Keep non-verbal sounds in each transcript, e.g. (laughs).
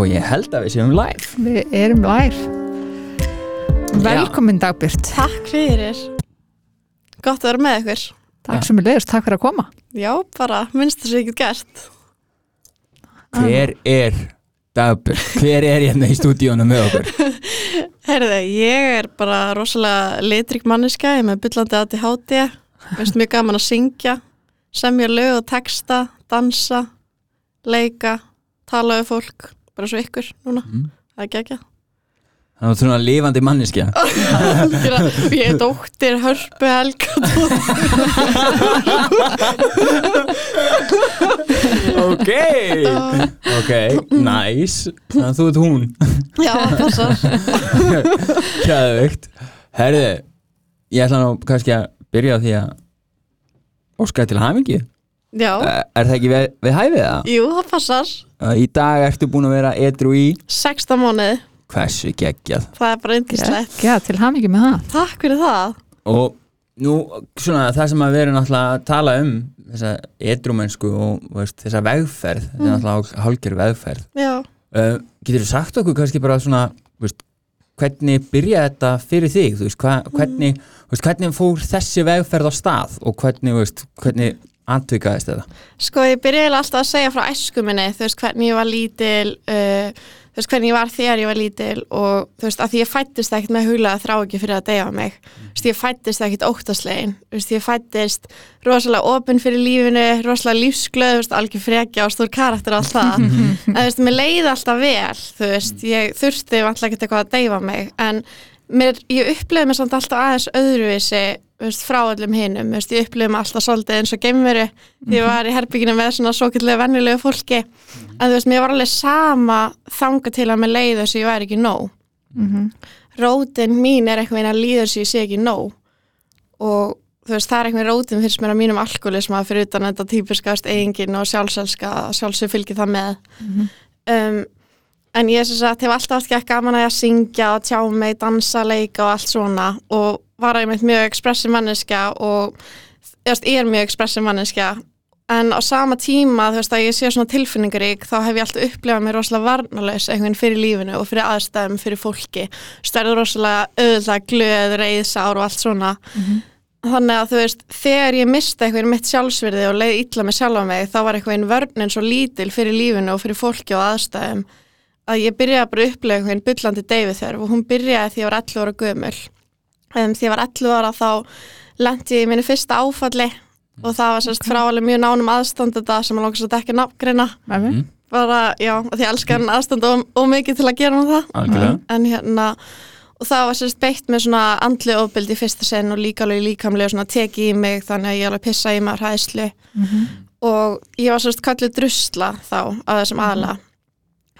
og ég held að við séum live. Við erum live. Velkomin Dagbjört. Takk fyrir. Gott að vera með ykkur. Takk sem er leiðist, takk fyrir að koma. Já, bara, minnst þess að ég get gert. Hver er Dagbjörn, hver er hérna í stúdíónu með okkur? (laughs) Herðu, ég er bara rosalega litrík manneska, ég er með byllandi aðti háti Veist mjög gaman að syngja Semja lög og texta, dansa Leika Tala við fólk, bara svo ykkur núna. Mm. Það er ekki þannig að þú er lifandi manniskja (laughs) Ég er dóttir Hörpu Helga ok. Ok, nice. Þannig að þú ert hún. Já, það passar. Kæðveikt herðu, ég ætla nú kannski að byrja á því að óska til hamingi Já, er það ekki við, við hæfið það? jú, það passar. Í dag ertu búin að vera edru í? 16 mánuði, hversu geggjað. Það er bara yndislegt. Já, til hamingi með það. Takk fyrir það. Og nú svona það sem að vera náttúrulega að tala um þessa edrumennsku og veist, þessa vegferð, þetta er náttúrulega hálgjör vegferð. Já, uh, getur þú sagt okkur kannski bara svona veist, hvernig byrja þetta fyrir þig? Þú veist, hva, hvernig, veist, hvernig fór þessi vegferð á stað og hvernig, veist, hvernig antvikaðist þetta? Sko ég byrjaði alltaf að segja frá æsku minni, þú veist hvernig ég var lítil, uh, þú veist hvernig ég var þegar ég var lítil og þú veist að því ég fættist ekkert með huglega þrá ekki fyrir að deyja mig, þú veist ég fættist ekkert óttaslegin, þú veist ég fættist rosalega opinn fyrir lífinu, rosalega lífsglöð, þú veist algjör frekja og stór karakter allt það, (laughs) en þú veist mér leiði alltaf vel, þú veist ég þurfti vantlega ekkert eitthvað að deyfa mig, en mér, ég upplifði mér samt alltaf aðeins öðruvísi veist, frá öllum veist, ég upplifði mig alltaf svolítið eins og geimveru því ég var í herbygginu með svona svokillega vennilegu fólki. En þú veist, mér var alveg sama þanga til að mér leiði þess að ég væri ekki nóg. Rótin mín er eitthvað að líður sem ég sé ekki nóg. Og þú veist, það er eitthvað rótin fyrst mér að mínum alkoholisma fyrir utan þetta típiska veist, eigingin og sjálfselska sjálfsög fylgir það með. Um, en ég hef alltaf haft ekki gaman að ég að syngja og tjá mig, dansa, leika og allt svona. Og var einmitt mjög expressiv manneskja og veist, ég er mjög expressiv manneskja. En á sama tíma þú veist að ég sé svona tilfinningarík þá hef ég alltaf upplifað mér rosalega varnalaus einhvern fyrir lífinu og fyrir aðstæðum fyrir fólki, stærður rosalega auðvitað glöð, reyðsár og allt svona. Þannig að þú veist þegar ég mista einhvern mitt sjálfsvirði og leiði illa með sjálfa mig þá var einhvern vörnin svo lítil fyrir lífinu og fyrir fólki og aðstæðum að ég byrjaði bara að upplega einhvern byllandi deyfið þörf og hún byrjaði því ég var 11 ára gömul um, því ég var 11 ára þá lendi ég í minni fyrsta áfalli og það var sérst frá alveg mjög nánum aðstandanda sem að lókast að dekka nafngreina. Mm. bara, já, af því ég elskar hann aðstand og, og mikið til að gera hann það. Algjörlega. en hérna og það var sérst beitt með svona andli ofbeldi í fyrsta sen og líka alveg líkamlega svona teki í mig þannig að ég alveg pissa í maður hæðslu og ég var sérst kallið drusla þá á þessum aðla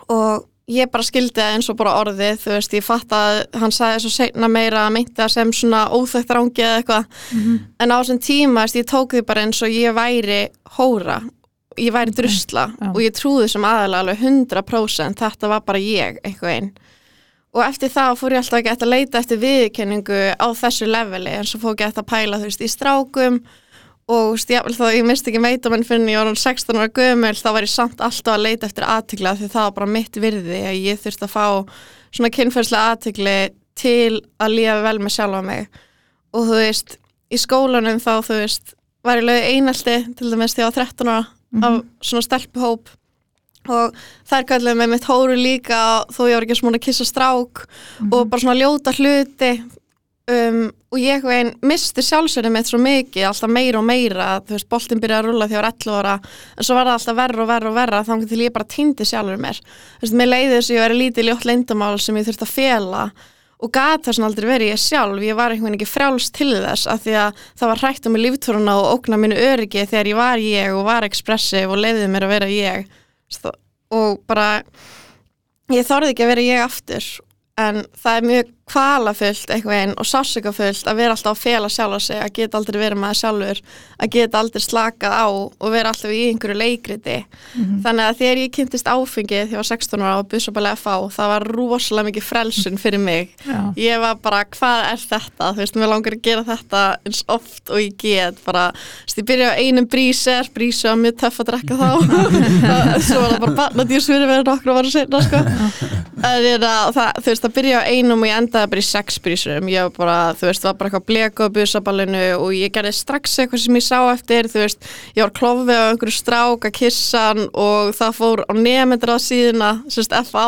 og ég bara skildi það eins og bara orðið þú veist, ég fatt að hann sagði svo seinna meira að meinti það sem svona óþægt rángi eða eitthvað. En á þessum tíma, veist, ég tók því bara eins og ég væri hóra ég væri drusla já. og ég trúði sem aðalega alveg 100% þetta var bara ég eitthvað einn og eftir það fór ég alltaf ekki eftir að leita eftir viðkenningu á þessu leveli en svo fór ég eftir að pæla þú veist í strákum og ég, þá ég misti ekki meitamenn fyrir ég var orðin 16 ára gömul þá var ég samt alltaf að leita eftir aðtikla því það var bara mitt virði að ég þurfti að fá svona kynferðslega aðtikli til að líða vel með sjálfa mig. Og þú veist, í skólanum þá þú veist, var ég lögði einaldi til dæmis því að ég var 13 ára af svona stelpuhóp. Og þær kalluðu mig mitt hóru líka þó ég var ekki svona að kissa strák. Og bara svona ljóta hluti um, og ég einn misti sjálfsverðið mitt svo mikið, alltaf meira og meira þú veist, boltin byrjaði að rúlla því ég var 11 ára en svo var það alltaf verra og verra og verra þannig til ég bara týndi sjálfur mér. Þú veist, mér leiði þess að ég væri lítið ljótt leyndamál sem ég þurfti að fela og gat þess að aldrei verið ég sjálf. Ég var einhvern veginn ekki frjáls til þess af því að það var hrætt um mig líftúruna og ógna mínu öryggi þegar ég var ég og var expressiv og leiði mér að vera ég. Og bara ég þorði ekki að vera ég aftur. En það er mjög kvalafullt eitthvað einn og sásökafullt að vera alltaf að fela sjálfa sig, að geta aldrei verið maður sjálfur, að geta aldrei slakað á og vera alltaf í einhverju leikriti. Þannig að þegar ég kynntist áfengið þegar ég var 16 ára bara að fá, það var rosalega mikið frelsun fyrir mig. Já. Ég var bara, hvað er þetta? Þú veist, mér langar að gera þetta eins oft og ég get bara, þú veist, ég byrja á einum bríser, brísu var mjög töff að drekka þá. (laughs) Svo var það bara barnadýrs fyrir verið sko. (laughs) Er að, endaði bara í sex brísurum. Ég var bara, þú veist, var bara eitthvað bleku á busaballinu og ég gerði strax eitthvað sem ég sá eftir, þú veist, ég var klofið á einhverju strák að kissa hann og það fór á nefndir á síðuna, þú veist, FA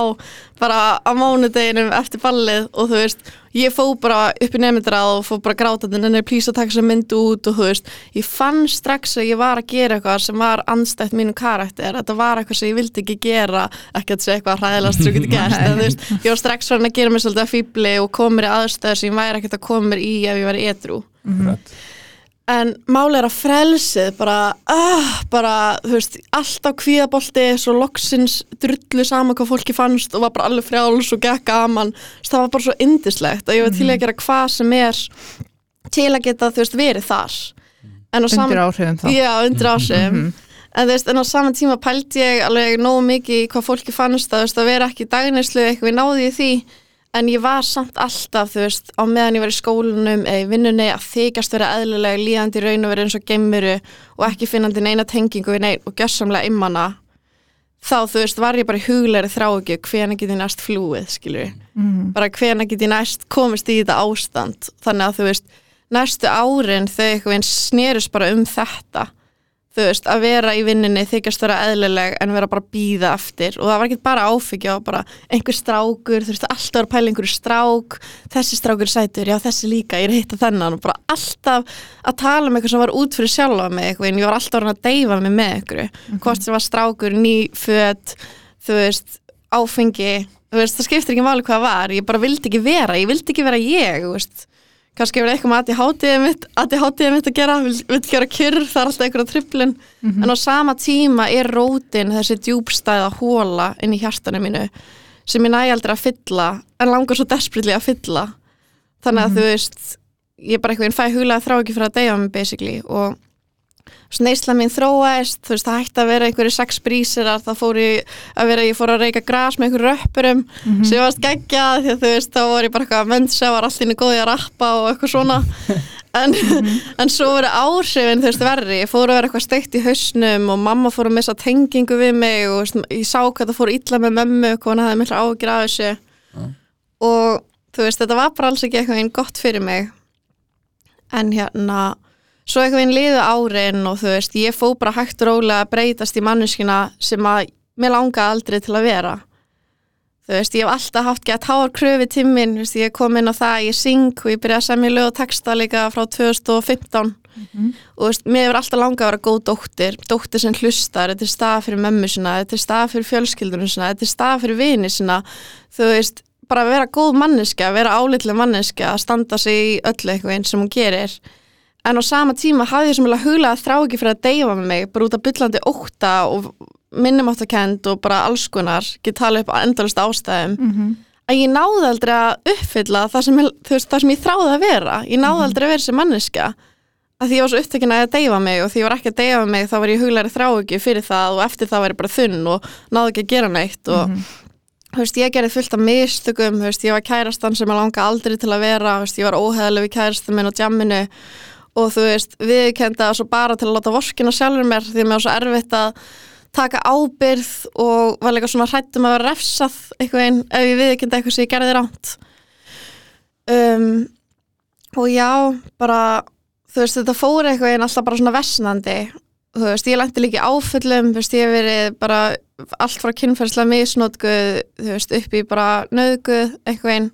bara á mánudeginum eftir ballið og þú veist, ég fó bara upp í nefndir og fó bara grátandi en er plís að taka þessa mynd út og þú veist, ég fann strax að ég var að gera eitthvað sem var anstætt mínu karakter, þetta var eitthvað sem ég vildi ekki gera, ekki að segja eitthvað hræðilegast sem ég geti gert, en þú veist, (laughs) ég var strax farin að gera mér svolítið að fýbli og koma mér í aðstöður sem ég væri ekkert að koma mér í ef ég væri edru Akkurat. En máli er að frelsið bara, uh, bara þú veist, alltaf kvíðabolti svo loksins drullu sama hvað fólki fannst og var bara alveg frjáls og gekk gaman, það var bara svo indislegt og ég var til að gera hvað sem er til að geta, þú veist, verið þar. Undir áhrifum þá. Já, undir Mhm. En þú veist, en á saman tíma pældi ég alveg nógu mikið hvað fólki fannst að, veist, að vera ekki í dagneslu eitthvað við náði í því en ég var samt alltaf, þú veist, á meðan ég var í skólanum eða í vinnunni að þykjast vera eðlilega líðandi raun og vera eins og geimuru og ekki finnandi neina tengingu við neinn og gjössamlega immana þá, þú veist, var ég bara í huglegri þrá ekki hvena get ég næst flúið, skilur Mhm. bara hvena get ég næst komist í þetta ástand? Þannig að þú veist, næstu árin þau eitthvað einn snerust bara um þetta þú veist, að vera í vinninni þykjast vera eðlileg en vera bara að býða eftir. Og það var ekki bara áfengja og bara einhver strákur, þú veist, alltaf að pæla einhverju strák, þessi strákur er sætur já þessi líka, ég er að hitta þennan. Og bara alltaf að tala um eitthvað sem var út fyrir sjálfa mig eitthvað, en ég var alltaf að reyna að deyfa mig með einhverju, hvort sem var strákur ný föt, þú veist áfengi, þú veist, það skiptir ekki máli hvað var, ég bara vildi ekki vera ég vildi ekki vera ég, kannski verið eitthvað með hátíðið mitt hátíðið mitt að gera, vil, vil gera kyrr það er alltaf einhverja triplun en á sama tíma er rótin þessi djúbstæða hóla inn í hjartanu mínu sem ég næ aldrei að fylla en langar svo desperately að fylla. Þannig að þú veist ég bara einhvern veginn fæ huglega þrá ekki fyrir að deyja mig basically og neysla mín þróaðist, þú veist, það hætti að vera einhverju sex brísirar, það fór ég að vera, ég fór að reyka gras með einhverju röppurum sem varst geggjað, því að þú veist, þá var ég bara eitthvað að mennsa, var allir góði að rappa og eitthvað svona. (laughs) En, en svo voru áhrifin, þú veist, verri. Ég fór að vera eitthvað steikt í hausnum og mamma fór að missa tengingu við mig og veist, ég sá hvað það fór illa með mömmu hvað hann hafði mikla ágjur af þessu. Og þú veist, þetta var bara alls ekki eitthvað einn gott fyrir mig. En hérna svo eitthvað einn liðu árin og þú veist, ég fó bara hægt rólega að breytast í manneskina sem að mér langaði aldrei til að vera. Þú veist, ég hef alltaf haft gett háar kröfi tíminn, þú veist, ég kom inn á það ég syng og ég byrjaði að semja lög og texta líka frá 2015 og þú veist, mér hefur alltaf langað að vera góð dóttir dóttir sem hlustar, þetta er stað fyrir mömmu sinna, þetta er stað fyrir fjölskyldunum sinna þetta er stað fyrir vini sinna þú veist, bara að vera góð manneska vera álitlega manneska, að standa sig í öllu eitthvað eins sem hún gerir en á sama tíma hafði ég sem alveg huglega þrá ekki fyrir að deyfa með mig, bara út af byllandi ótta og minnumáttakend og bara alls konar, get tala upp á endalust ástæðum. Mhm. að ég náði aldrei að uppfylla það sem, veist, það sem ég þráði að vera. Ég náði aldrei að vera sem manneska að því ég var svo upptökin að deyfa mig og því ég var ekki að deyfa mig þá var ég huglæri þrá ekki fyrir það og eftir það var ég bara þunn og náði ekki að gera neitt og þú veist, ég gerði fullt af mistökum veist, ég var kærastan sem ég langa aldrei til að vera veist, ég var óheðaleg við kærastan minn á jamminu og þú veist, viðkenda það svo bara til að láta vorkina sjálfur mér því að mér var svo erfitt að taka ábyrð og var líka svona hrættum að vera refsað eitthvað einn ef ég viðkenda eitthvað sem ég gerði ránt um, og já, bara þú veist, þetta fór eitthvað einn alltaf bara svona versnandi. Þú veist, ég lendi líka í áföllum þú veist, ég hef verið bara allt frá kynferðslega misnótguð þú veist, upp í bara nöðguð eitthvað einn,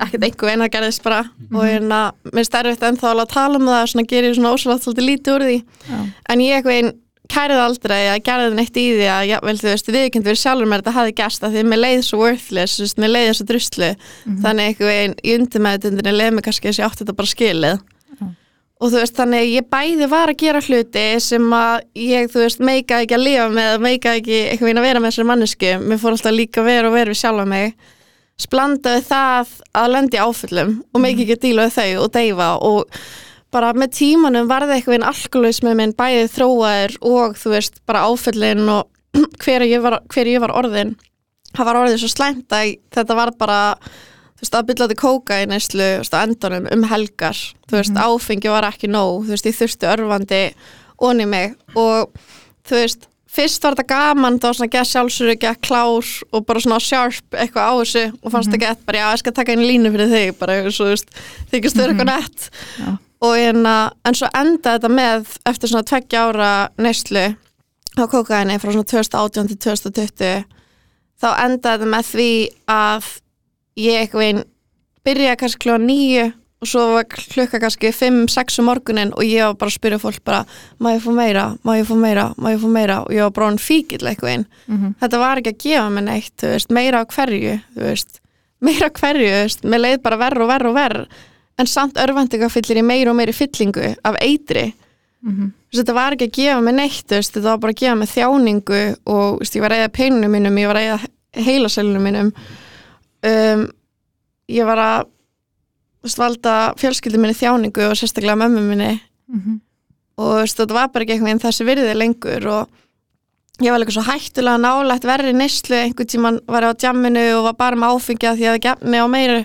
ekkert einhver einn það gerðist bara. Og hérna, mér stærfitt ennþá að tala um það, svona gerir svona ósvægt svolítið lítið úr því, Já. en ég eitthvað einn kærið aldrei að gerði neitt í því að, já, vel, þú veist, viðkjönd verið sjálfur mér þetta hafi gerst að því mér leið svo worthless, þú veist, mér leið svo druslu. Þannig eitthvað einn í undirmeðutundinni leið mér kannski að ég átti þetta bara skilið. Og þú veist, þannig ég bæði var að gera hluti sem að ég, þú veist, meika ekki að lifa með, meika ekki eitthvað einn að vera með þessari mannesku, mér fór alltaf líka að vera og vera við sjálfa mig splandaði það að lendi áföllum og megi ekki díla við þau og deyfa og bara með tímanum varði eitthvað einn alkoholismi minn bæðið þróaðir og þú veist bara áföllin og (clears throat) hver ég var, hver ég var orðin. Það var orðið svo slæmt að þetta var bara þú veist, að byrlaði kóka í á endunum um helgar. Þú veist, áfengi var ekki nóg. Þú veist, ég þurfti örfandi onni mig og þú veist fyrst var þetta gaman, það var svona gett sjálfsögur gett klár og bara svona sharp eitthvað á þessu og fannst þetta gett bara, já, ég skal taka einu línu fyrir þig, bara, þú veist þykist þau eitthvað nett Já. og en, en svo enda þetta með eftir svona tveggja ára neyslu á kókaini frá svona 2018 til 2020 þá enda þetta með því að ég eitthvað einn byrjaði kannski kljóða nýju og svo var klukka kannski 5-6 um morgunin og ég var bara að spyrja fólk bara má ég fá meira, má ég fá meira, má ég fá meira? Og ég var bara hann fíkill eitthvað einn Mhm. þetta var ekki að gefa mér neitt veist, meira á hverju veist, meira á hverju, veist, mér leið bara verð og verð og verð en samt örvendinga fyllir í meira og meiri fyllingu af eitri. Þú veist, þetta var ekki að gefa mér neitt þetta var bara að gefa mér þjáningu og ég var að eða peinunum mínum ég var að eða heilasælunum mínum. Um, ég var að valda fjölskyldum minni þjáningu og sérstaklega mömmu minni Mhm. og þú veist, þetta var bara ekki einhvern veginn þessi virði lengur og ég var líka svo hættulega nálægt verri neyslu einhvern tímann var ég á djamminu og var bara með áfengja því að ég gefni á meiru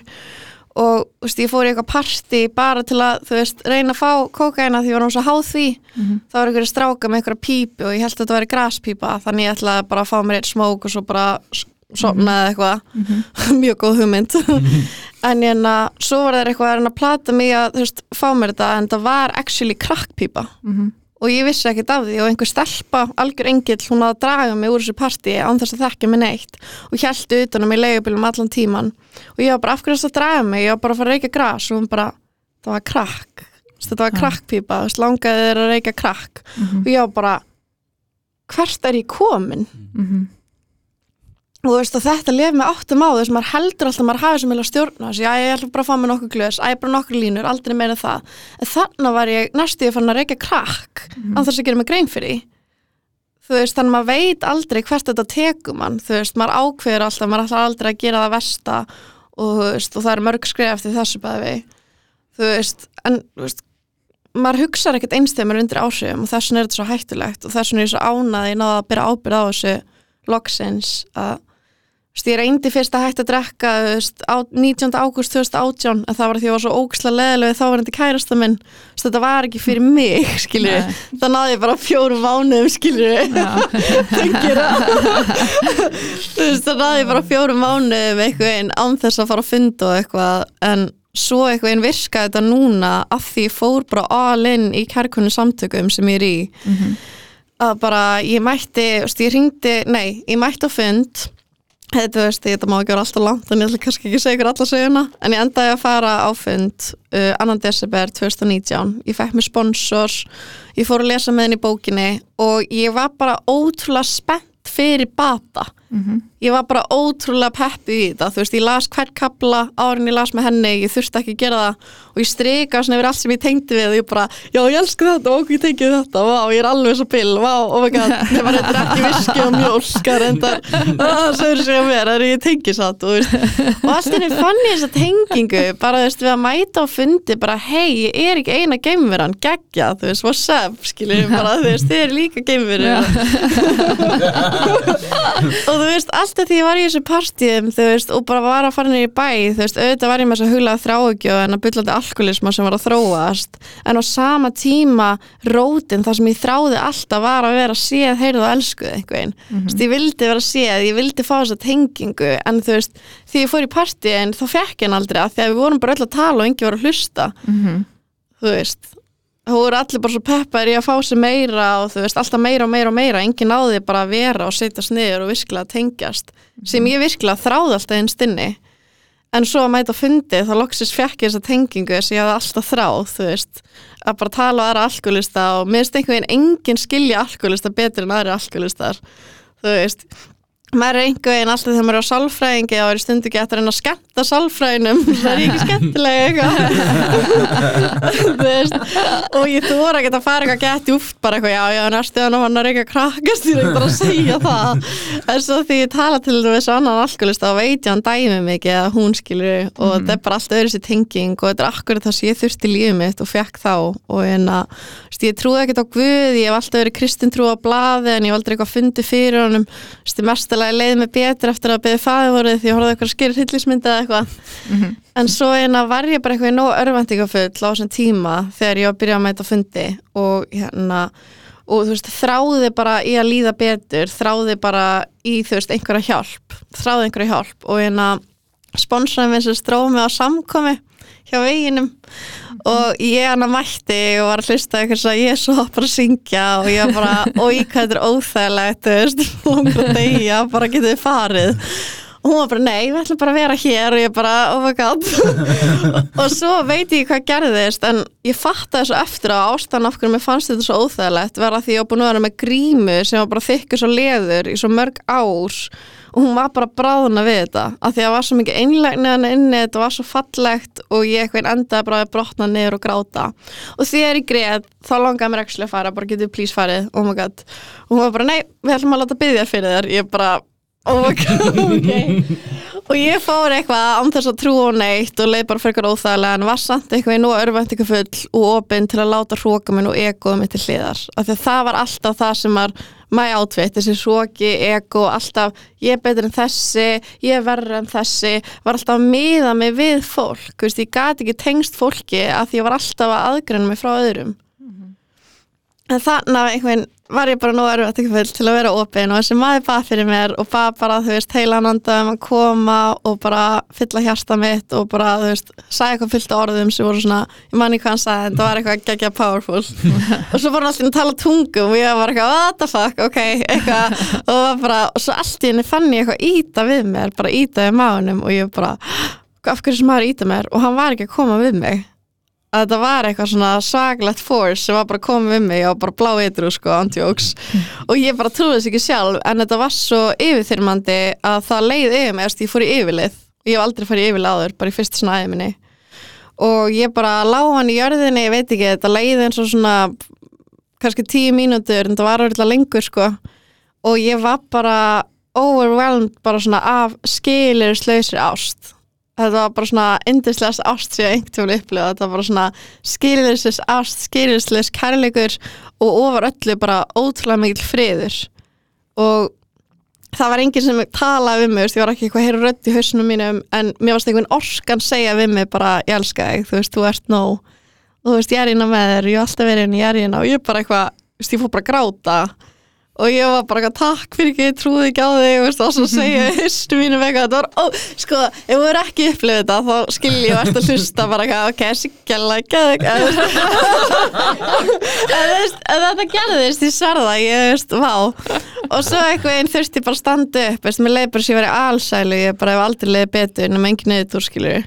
og veist, ég fór í eitthvað partí bara til að, veist, reyna að fá kókaina því ég var náttúrulega svo háð því Mhm. þá var einhverju stráka með einhverja pípu og ég held að þetta væri graspípa þannig ég ætlaði bara að fá mér eitt smók og svo bara s- sofna eða eitthvað Mhm. (laughs) mjög góð hugmynd (laughs) en ég að svo var það eitthvað að plata mig að þú veist, fá mér þetta en það var actually krakkpípa Mhm. og ég vissi ekkert af því og einhver stelpa, algjör engill, hún að draga mig úr þessu partí án þess að þekka mig neitt og hjælti utan um í leigubilum allan tíman og ég var bara af hverju þess að draga mig? Ég var bara að fara að reykja gras og hún bara, það var krakk. Þetta var krakkpípa, þú veist, langaði þeir að reykja krakk. Mhm. og ég var bara hvert er ég komin? Mhm. Og þú veist, og þetta lef með áttum á þess maður heldur alltaf að maður hafi sem vilja stjórna. Þessu, já ég ætla bara að fá mig nokkuð glöðs æ, bara nokkur línur, aldrei meira en það. En þannig var ég næstu ég fann að reykja krakk Mhm. á þess að gera mig grein fyrir þú veist, þannig að maður veit aldrei hvert þetta tekur mann, þú veist, maður ákveður alltaf, maður ætlar aldrei að gera það versta og þú veist, og það er mörg skrif eftir þessu bæði þú veist, en þú veist maður hugsaði ekkert einstegumar undir áhrifum og þess vegna er þetta svo hættulegt og þess vegna er ég svo ánað ég náða að byrja ábyrð á þessu loksins að ég reyndi fyrst að hætta að drekka þú veist, á 19. ágúst 2018 en það var því að ég var svo óksla leðilega þá var þetta kærasta minn þetta var ekki fyrir mig (laughs) Nei. það náði ég bara fjórum mánuðum (laughs) veist, það náði ég bara fjórum mánuðum eitthvað einn án þess að fara að funda og eitthvað en svo eitthvað einn virkaði þetta núna af því ég fór bara all in í kærkunni samtökum sem ég er í Mhm. að bara ég mætti, ég ringdi nei, ég mætti á fund þetta, veist, þetta má ekki vera alltaf langt en ég ætla kannski ekki að segja ykkur alla söguna. En ég endaði að fara á fund uh, annan desember 2019 ég fekk mér sponsors ég fór að lesa með henni í bókinni og ég var bara ótrúlega spennt fyrir bata Mhm. ég var bara ótrúlega peppi í þetta þú veist, ég las hvert kapla árin ég las með henni, ég þurfti ekki að gera það og ég strika svona yfir allt sem ég tengdi við og ég bara, já ég elsku þetta, og ég tengi við þetta. Vá, ég er alveg svo pill, vá, oh my god ég var eitthvað ekki viski og mjólkar en það, það sögur sig á mér það er ég tengi satt og, og allt henni fann ég þessa tengingu bara þú veist, við að mæta á fundi bara, hei, ég er ekki eina geimveran geggja, þú veist, what's up? Skilur bara, þú veist, þið er líka geimverur. (laughs) Og þú veist, alltaf því ég var í þessu partíum þú veist, og bara var að fara niður í bæ þú veist, auðvitað var ég með þess að huglaða þráugju en að byllandi alkoholisma sem var að þróast. En á sama tíma rótin það sem ég þráði alltaf var að vera séð, heyrðu og elskuð einhvern þú veist, ég vildi vera séð, ég vildi fá þessa tengingu en þú veist, því ég fór í partíin þá fekk ég hann aldrei að því að við vorum bara öll að tala og engi var að hlusta. Mhm. þú veist þú voru allir bara svo peppar í að fá sér meira og þú veist, alltaf meira og meira og meira. Enginn náði bara að vera og setjast niður og virkilega tengjast, sem ég virkilega þráði alltaf einn stinni en svo að mæta á fundi þá loksist fekk ég þessa tengingu sem ég hafði alltaf þráð þú veist, að bara tala á aðra alkoholista og mér finnst einhvern veginn enginn skilja alkoholista betur en aðri alkoholistar þú veist maður er einhver veginn alltaf þegar maður er á sálfræðingi og er stundu ekki eftir að reyna að skemmta sálfræðinum. (laughs) Það er ekki skemmtilega (laughs) og ég þóra ekki að fara eitthvað gett júft bara eitthvað, já, já, næstu hann og hann er eitthvað krakkast ég er ekki bara að segja það. En svo því ég tala til þessu annan alkoholist þá veit ég hann dæmi mikið að hún skilur og Mhm. þetta er bara allt öðru sér tenging og þetta er akkurat það sem ég þurfti lífið mitt og fekk þá og en að, veist, ég trúði ekkert á Guð ég hef alltaf verið kristin trú á blaði en ég hef aldrei eitthvað fundið fyrir honum veist, ég mestalega leiði mig betur eftir að beðið fæðvorið því ég horfði eitthvað skýrir hillismyndi eða eitthvað Mhm. en svo en að var ég bara eitthvað í nóg örvendingafull á þessum tíma þegar ég var að byrja að mæta fundi og hérna og þú veist, þráði bara í að líða betur þráði bara í, þú veist, einhverja hjálp þráði einhverja hjálp og hérna sponsaði minn sem stróð mig á samkomi hjá veginum og ég hann að mætti og var að hlusta eitthvað svo að ég er svo bara að syngja og ég var bara, (laughs) oi hvað þetta er óþægilegt þú veist, langur að deyja bara getið farið. Og hún var bara, nei, við ætlum bara að vera hér. Og ég bara, oh my god. (laughs) Og svo veit ég hvað gerðist en ég fattaði svo eftir á ástæðan af hverju mér fannst þetta svo óþægilegt að því ég var búin að vera með grímu sem var bara þykkur svo leður í svo mörg ár og hún var bara bráðuna við þetta af því að það var svo mikið einlegni hann inni þetta var svo fallegt og ég eitthvað endaði bara að brotna niður og gráta. Og þegar ég greið þá langaði mér ekki að fara bara getið please farið, oh my god. Og hún var bara nei, við ætlum að láta byggja fyrir þér. Ég bara, oh my god (laughs) ok. Og ég fór eitthvað án þess að trúa á neitt og leið bara frekar óþægilega en var samt eitthvað í nú örvæntingafull og opinn til að láta hróka minn og egoðum mitt til hliðar. Af því að það var alltaf það sem var my outfit, þessi hróki, ego alltaf, ég er betur en þessi ég er verður en þessi var alltaf að miða mig við fólk veist, ég gati ekki tengst fólki af því ég var alltaf að aðgreina mig frá öðrum. En þannig að einhvern var ég bara nú erfitt full til að vera opinn og þessi maður bað fyrir mér og bað bara, þú veist, heilan andaðum að koma og bara fylla hjarta mitt og bara, þú veist, sagði eitthvað fullt af orðum sem voru svona, ég manni hvað hann sagði en það var eitthvað geggja powerful. (laughs) Og svo voru hann alltaf að tala tungum og ég var eitthvað, what the fuck, ok, eitthvað. Og, var bara, og svo allt í henni fann ég eitthvað íta við mér, bara íta við máunum og ég bara, af hverju sem maður íta mér? Og hann var ekki að koma við mig að þetta var eitthvað svona svaglegt force sem var bara komið við mig og bara blá eitru sko, antjóks og ég bara trúði þess ekki sjálf en þetta var svo yfirþyrmandi að það leið yfir mig, ég fór í yfirlið. Og ég hef aldrei farið í yfirlið áður, bara í fyrst svona aðeins minni. Og ég bara lá hann í jörðinni, ég veit ekki, þetta leiði eins og svona kannski tíu mínútur en það var orðið lengur sko. Og ég var bara overwhelmed bara svona af skilir slausri ást þetta var bara svona indislegast ást sem ég einhvern veginn upplifa þetta var bara svona skilirlisleis ást, skilirlisleis kærleikur og ofar öllu bara ótrúlega mikil friður. Og það var enginn sem talaði við mig, veist, ég var ekki eitthvað að heyra rödd í hausnum mínum en mér varst einhvern orkan segja við mig bara, ég elska þig, þú veist, þú ert nóg. Og þú veist, ég er innan með þér, ég hef alltaf verið inn, ég er innan og ég bara eitthvað, veist, ég fór bara gráta og ég var bara takk fyrir ekki, ég trúði ekki á þig og veist, og svo segja hystu mínu vega þetta var, ó, sko, ef þú er ekki upplifið þetta þá skil ég ert að hlusta bara eitthvað, ok, sigjala, geðug en þetta gerðist ég sverða, ég veist, vá. Og svo eitthvað einn þurfti bara að standa upp veist, mér leið bara sem ég verið alsælu ég bara hef aldrei leiði betur en engin niður skilur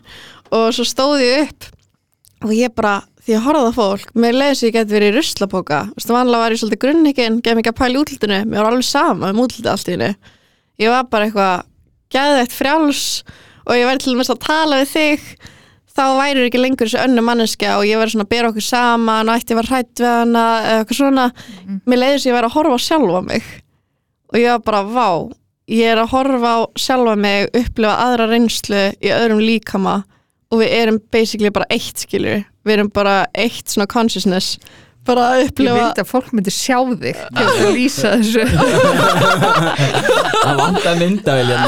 og svo stóð ég upp og ég bara, því að horfa það fólk mér leiði sem ég geti verið í ruslapóka þú veist, vanlega var ég svolítið grunningin, gef mikið að pæla útlutinu mér var alveg sama um útlutið allt í hennu ég var bara eitthvað geðveitt frjáls og ég væri til dæmis að tala við þig. Þá væri ekki lengur þessi önnu manneskja og ég væri svona að bera okkur saman og ætti ég var hrætt við hana eða eitthvað svona. Mér leiði sem ég væri að horfa sjálfa mig. Og ég var bara, vá ég er að horfa sjálfa mig upplifa aðra reynslu í öðrum líkama og við erum basically bara eitt skilur við erum bara eitt svona consciousness. Bara að Ég upplifa vildi að fólk myndi sjá þig til að lýsa þessu. Það myndaviljan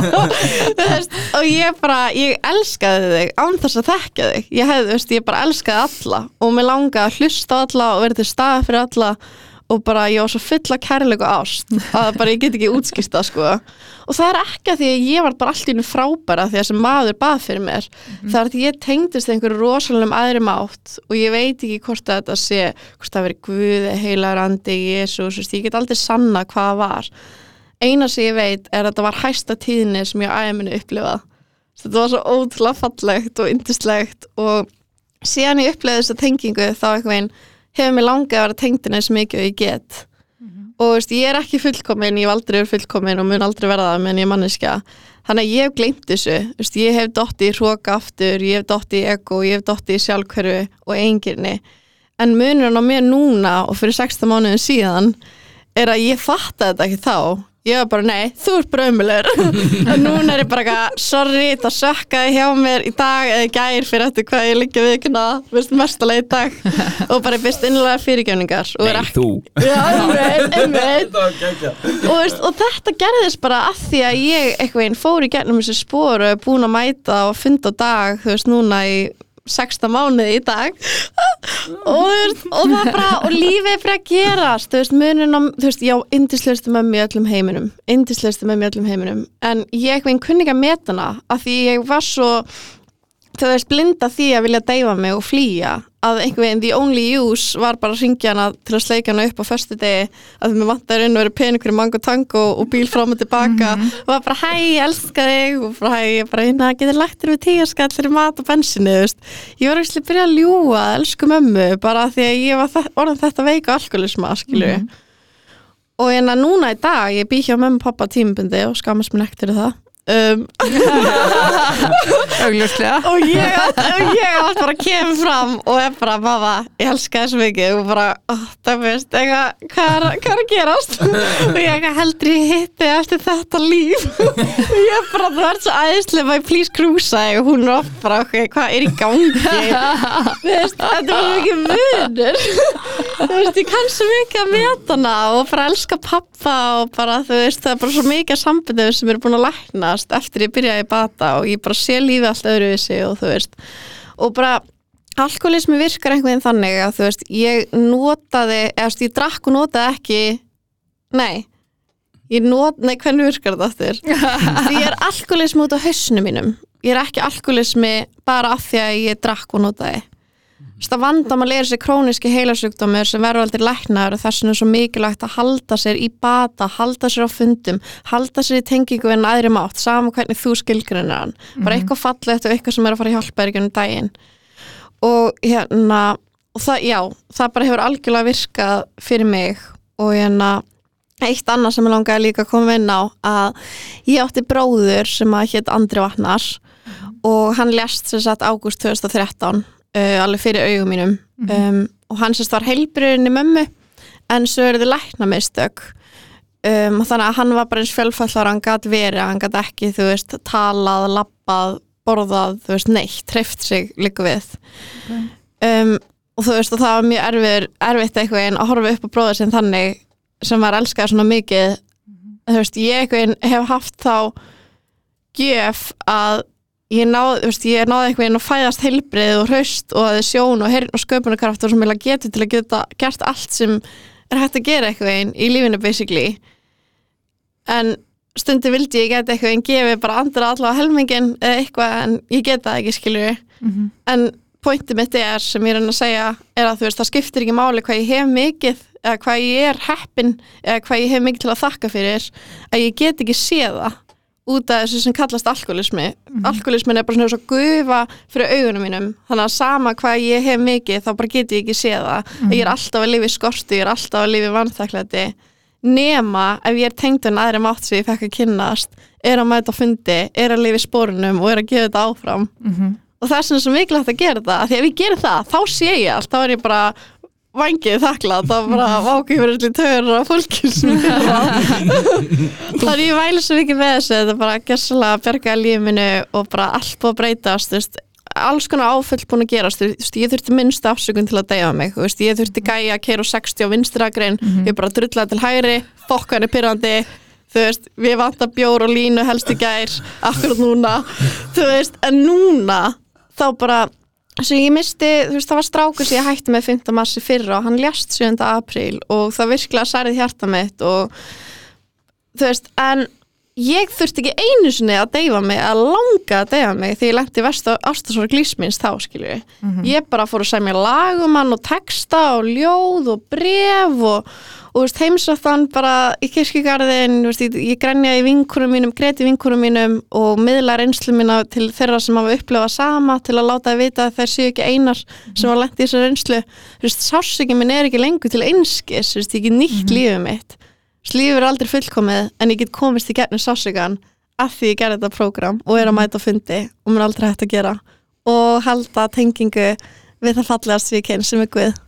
(laughs) Þú veist, og ég bara, ég elskaði þig án þess að þekka þig. Ég hefði, þú veist, ég bara elskaði alla og mér langaði að hlusta á alla og verið til staða fyrir alla og bara ég var svo full af kærleiku ást að bara ég get ekki útskýrt það sko. Og það er ekki að því að ég var bara allt í hennu frábæra því að sem maður bað fyrir mér. Það er að ég tengdist einhverju rosalegum aðri mátt og ég veit ekki hvort að þetta sé hvort það veri Guð, heilar andi, Jésús, ég get aldrei sanna hvað það var. Eina sem ég veit er að þetta var hæsta tíðinni sem ég æminu upplifað. Þetta var svo ótrúlega fallegt og yndislegt og síðan ég upplifði þessa tengingu þá eitthvað einn hefur mér langið að vera tengdina eins mikið og ég get. Og þú veist, ég er ekki fullkomin, ég hef aldrei verið fullkomin og mun aldrei verða það menn ég er manneskja. Þannig að ég hef gleymt þessu veist, ég hef dotti í hróka aftur ég hef dotti í ego, ég hef dotti í sjálfhverfu og eigingirni en munurinn á mér núna og fyrir 16 mánuðin síðan er að ég fatta þetta ekki þá ég var bara, nei, þú ert bara ömulegur og (laughs) núna er ég bara eitthvað sorry, það sökkaði hjá mér í dag eða í gær fyrir eftir hvað ég liggja vikuna veist, mestalega í dag. (laughs) Og bara byrst innlega er Nei, ekki þú. Já, einmitt, (laughs) einmitt. og, veist, og þetta gerðist bara að því að ég eitthvað einn fór í gernum þessi spór og er búin að mæta og funda dag, þú veist, núna í 16 mánuði í dag. Og, og það bara og lífið er fyrir að gerast. Þú veist, munin á, þú veist, já, indislegustu mömmu í öllum heiminum, indislegustu mömmu í öllum heiminum. En ég eitthvað einn kunni ekki að meta hana af því ég var svo þú veist, blinda því að vilja deyfa mig og flýja að einhvern veginn the only use var bara að ringja hana til að sleika hana upp á föstu degi að því mér vantar inn að vera peningur í mango tango og bíl fram og tilbaka. Og var bara hæ, ég elska þig. Og bara hæ, ég bara hérna, getur lagt þér við tíu skall fyrir mat og bensinu, þú veist. Ég var ekki að byrja að ljúga, elsku mömmu bara því að ég var þe- orðin þetta veika alkoholisma, skilju og hérna núna í dag, ég bý hjá mömmu og pappa tímabundi og skamast mér nekt fyrir það um, augljóslega. Og ég, átt bara að kemur fram og er bara, mamma, ég elska þessu mikið. Og bara, ó, það veist eitthvað, hvað er, er að gerast? Og ég eitthvað heldur ég hitti eftir þetta líf? Og ég bara, þú ert svo æðislega my please cruisa og hún er oft bara, ok, hvað er í gangi? Þú veist, þetta er mikið munur. Þú veist, ég kann svo mikið að meta hana og bara elska pappa og bara, þú veist, það er bara svo mikið sambindum sem eru búin að læknast eftir ég byrjaði bata og ég bara sé lífið allt öðruvísi og þú veist. Og bara alkoholismi virkar einhvern veginn þannig að þú veist, ég notaði eða þú veist, ég drakk og notaði ekki nei ég not, nei, hvernig virkar þetta aftur? (laughs) Því ég er alkoholismi út á hausnum mínum. Ég er ekki alkoholismi bara af því að ég drakk og notaði það vandamál er þessi króniski heilasjúkdómur sem verður aldrei læknaður og þess vegna er svo mikilvægt að halda sér í bata, halda sér á fundum halda sér í tengingu en aðri mátt saman hvernig þú skilgrinir hann. Bara eitthvað fallegt og eitthvað sem er að fara í gennum daginn. Og hérna og það, já, það bara hefur algjörlega virkað fyrir mig og hérna eitt annað sem ég langaði líka að koma inn á að ég átti bróður sem að hétt Andri Vatnar og hann lest sem sagt ágúst 2013 uh, alveg fyrir augum mínum. Um, og hann sérst var heilbriðinni mömmu en svo er þið lækna mistök um, og þannig að hann var bara eins fjölfallar hann gæti verið, hann gæti ekki þú veist, talað, lappað borðað, þú veist, neitt, treyft sig líka við. Um, og þú veist, og það var mjög erfir, erfitt eitthvað einn að horfa upp á bróður sem þannig sem var elskað svona mikið. Þú veist, ég eitthvað hef haft þá gjöf að ég náði, náði eitthvað inn að fæðast heilbrið og hraust og að sjón og heyrn og sköpunarkraft og sem ég geti til að geta gert allt sem er hægt að gera eitthvað einn í lífinu basically. En stundi vildi ég geta eitthvað einn gefið bara andra allavega helmingin eða eitthvað en ég geta það ekki skilju en pointið mitt er sem ég er að segja er að þú veist það skiptir ekki máli hvað ég hef mikið eða hvað ég er heppin eða hvað ég hef mikið til að þakka fyrir að ég get ekki séð það út af þessu sem kallast alkoholismi alkoholismin er bara svona svo gufa fyrir augunum mínum. Þannig að sama hvað ég hef mikið þá bara get ég ekki séð það. Að ég er alltaf að lifa í skortu, ég er alltaf að lifa í vanþakklæti. Nema ef ég er tengd en aðri mátt sem ég fekk að kynnast er að mæta fundi, er að lifa í spórunum og er að gefa þetta áfram. Og það er svona svo mikilvægt að gera það því ef ég gerir það, þá sé ég allt. Þá er ég bara vangið þakklátt og bara (laughs) vákið fyrir allir tögur og fólki sem er þannig að (laughs) ég væli svo mikið með þessu þetta er bara gerðslega að berga lífinu og bara allt búið að breytast veist, alls konar áfull búin að gerast veist, ég þurfti minnstu afsökun til að deyja mig veist, ég þurfti gæja að keira 60 á vinstrakrein ég bara drullaði til hægri fokkan er pyrrandi við vantar bjór og línu helst í gær akkurat núna veist, en núna þá bara svo ég misti, þú veist, það var strákur sem ég hætti með 5. massi fyrra og hann ljast 7. apríl og það virkilega særið hjarta mitt og þú veist, en ég þurfti ekki einu sinni að deyfa mig að langa að deyfa mig því ég lendi vest á ástasvara glísmins þá skilju ég bara fór að segja lagum hann og texta og ljóð og bref og, og veist, heimsáttan bara í kirkjugarðin veist, ég, ég grænja í vinkurum mínum, greti vinkurum mínum og miðla reynslu mína til þeirra sem hafa upplifað sama til að láta það vita að þeir séu ekki einar sem hafa lent í þessu reynslu. Þú veist, sásöki minn er ekki lengur til einskis þú veist, ég get nýtt lífið mitt. Slífur er aldrei fullkomið en ég get komist í gegnum sásugan af því ég gerði þetta prógram og er að mæta á fundi og mér er aldrei hægt að gera og halda tengingu við það fallegast við kyn sem er Guð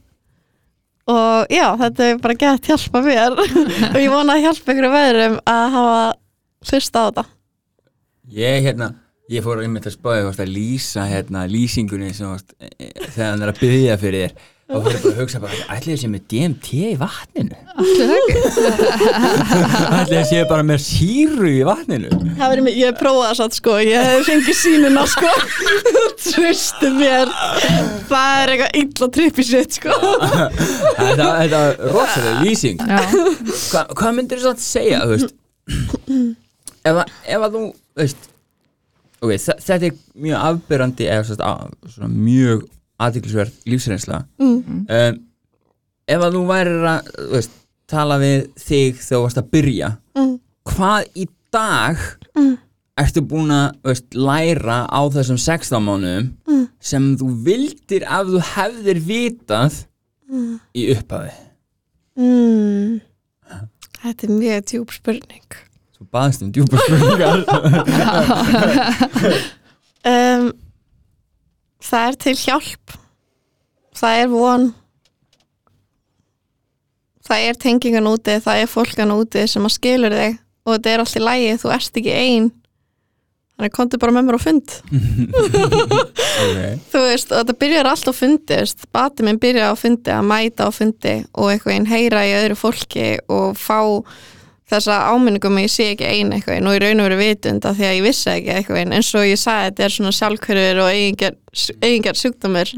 og já, þetta er bara gett hjálpa mér. (laughs) Og ég vona að hjálpa ykkur veðurum að hafa hlusta á þetta. Ég, hérna, ég fór einmitt að spáði að lýsa hérna, lýsingunni sem, e, e, þegar hann er að byggja fyrir þér og fyrir bara að hugsa bara, ætli þið sé með DMT í vatninu? Ekki? (laughs) Ætli þið sé bara með síru í vatninu? Mig, ég hef prófað það satt sko, ég hef fengið sínuna sko. (laughs) Tröstu mér. Það er eitthvað illa trippi sitt sko. Þetta, er rosalega lýsing. Hva, hvað myndir þú samt segja þú veist? Ef, að, að þú veist okay, þe- þetta er mjög afbyrrandi eða svo, að, svona mjög aðtiklisverð lífsreynsla mm. um, ef að þú værir að veist, tala við þig þegar þú varst að byrja Mm. hvað í dag Mm. ertu búin að veist, læra á þessum 16 mánuðum Mm. sem þú vildir að þú hefðir vitað í upphafi Mm. Þetta er mjög djúb spurning Svo baðast um djúpa spurningar (laughs) um, Það er til hjálp Það er von Það er tengingan úti Það er fólkan úti sem að skilur þig og þetta er allt í lægi, þú ert ekki ein Þannig komdu bara með mér á fund okay. (laughs) Þú veist, og þetta byrjar allt á fundi veist. Bati minn byrja á fundi, að mæta á fundi og eitthvað einn heyra í öðru fólki og fá þessa áminningum að ég sé ekki ein eitthvað einn og í raun og veru vitund af því að ég vissi ekki eitthvað einn eins og ég sagði þetta er svona sjálfkörður og eigingar, sjúkdómur.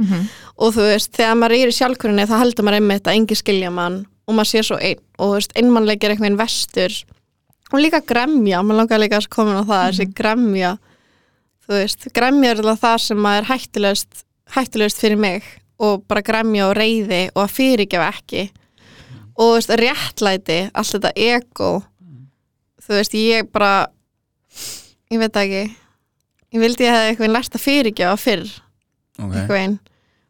Og þú veist, þegar maður er í sjálfkörðinni þá heldur maður einmitt að engi skilja mann og maður sé svo einn. Og þú veist, einmannleikir eitthvað einn vestur og líka gremja, maður langar líka að koma á það, þessi gremja. Þú veist, gremja er alltaf það sem er hættulegst, hættulegst fyrir mig. Og bara gremja og reyði og að fyrirgefa ekki og veist, réttlæti, allt þetta ego þú veist, ég bara ég veit ekki. Ég vildi ég hefði eitthvað lært að fyrirgefa fyrr Okay. eitthvað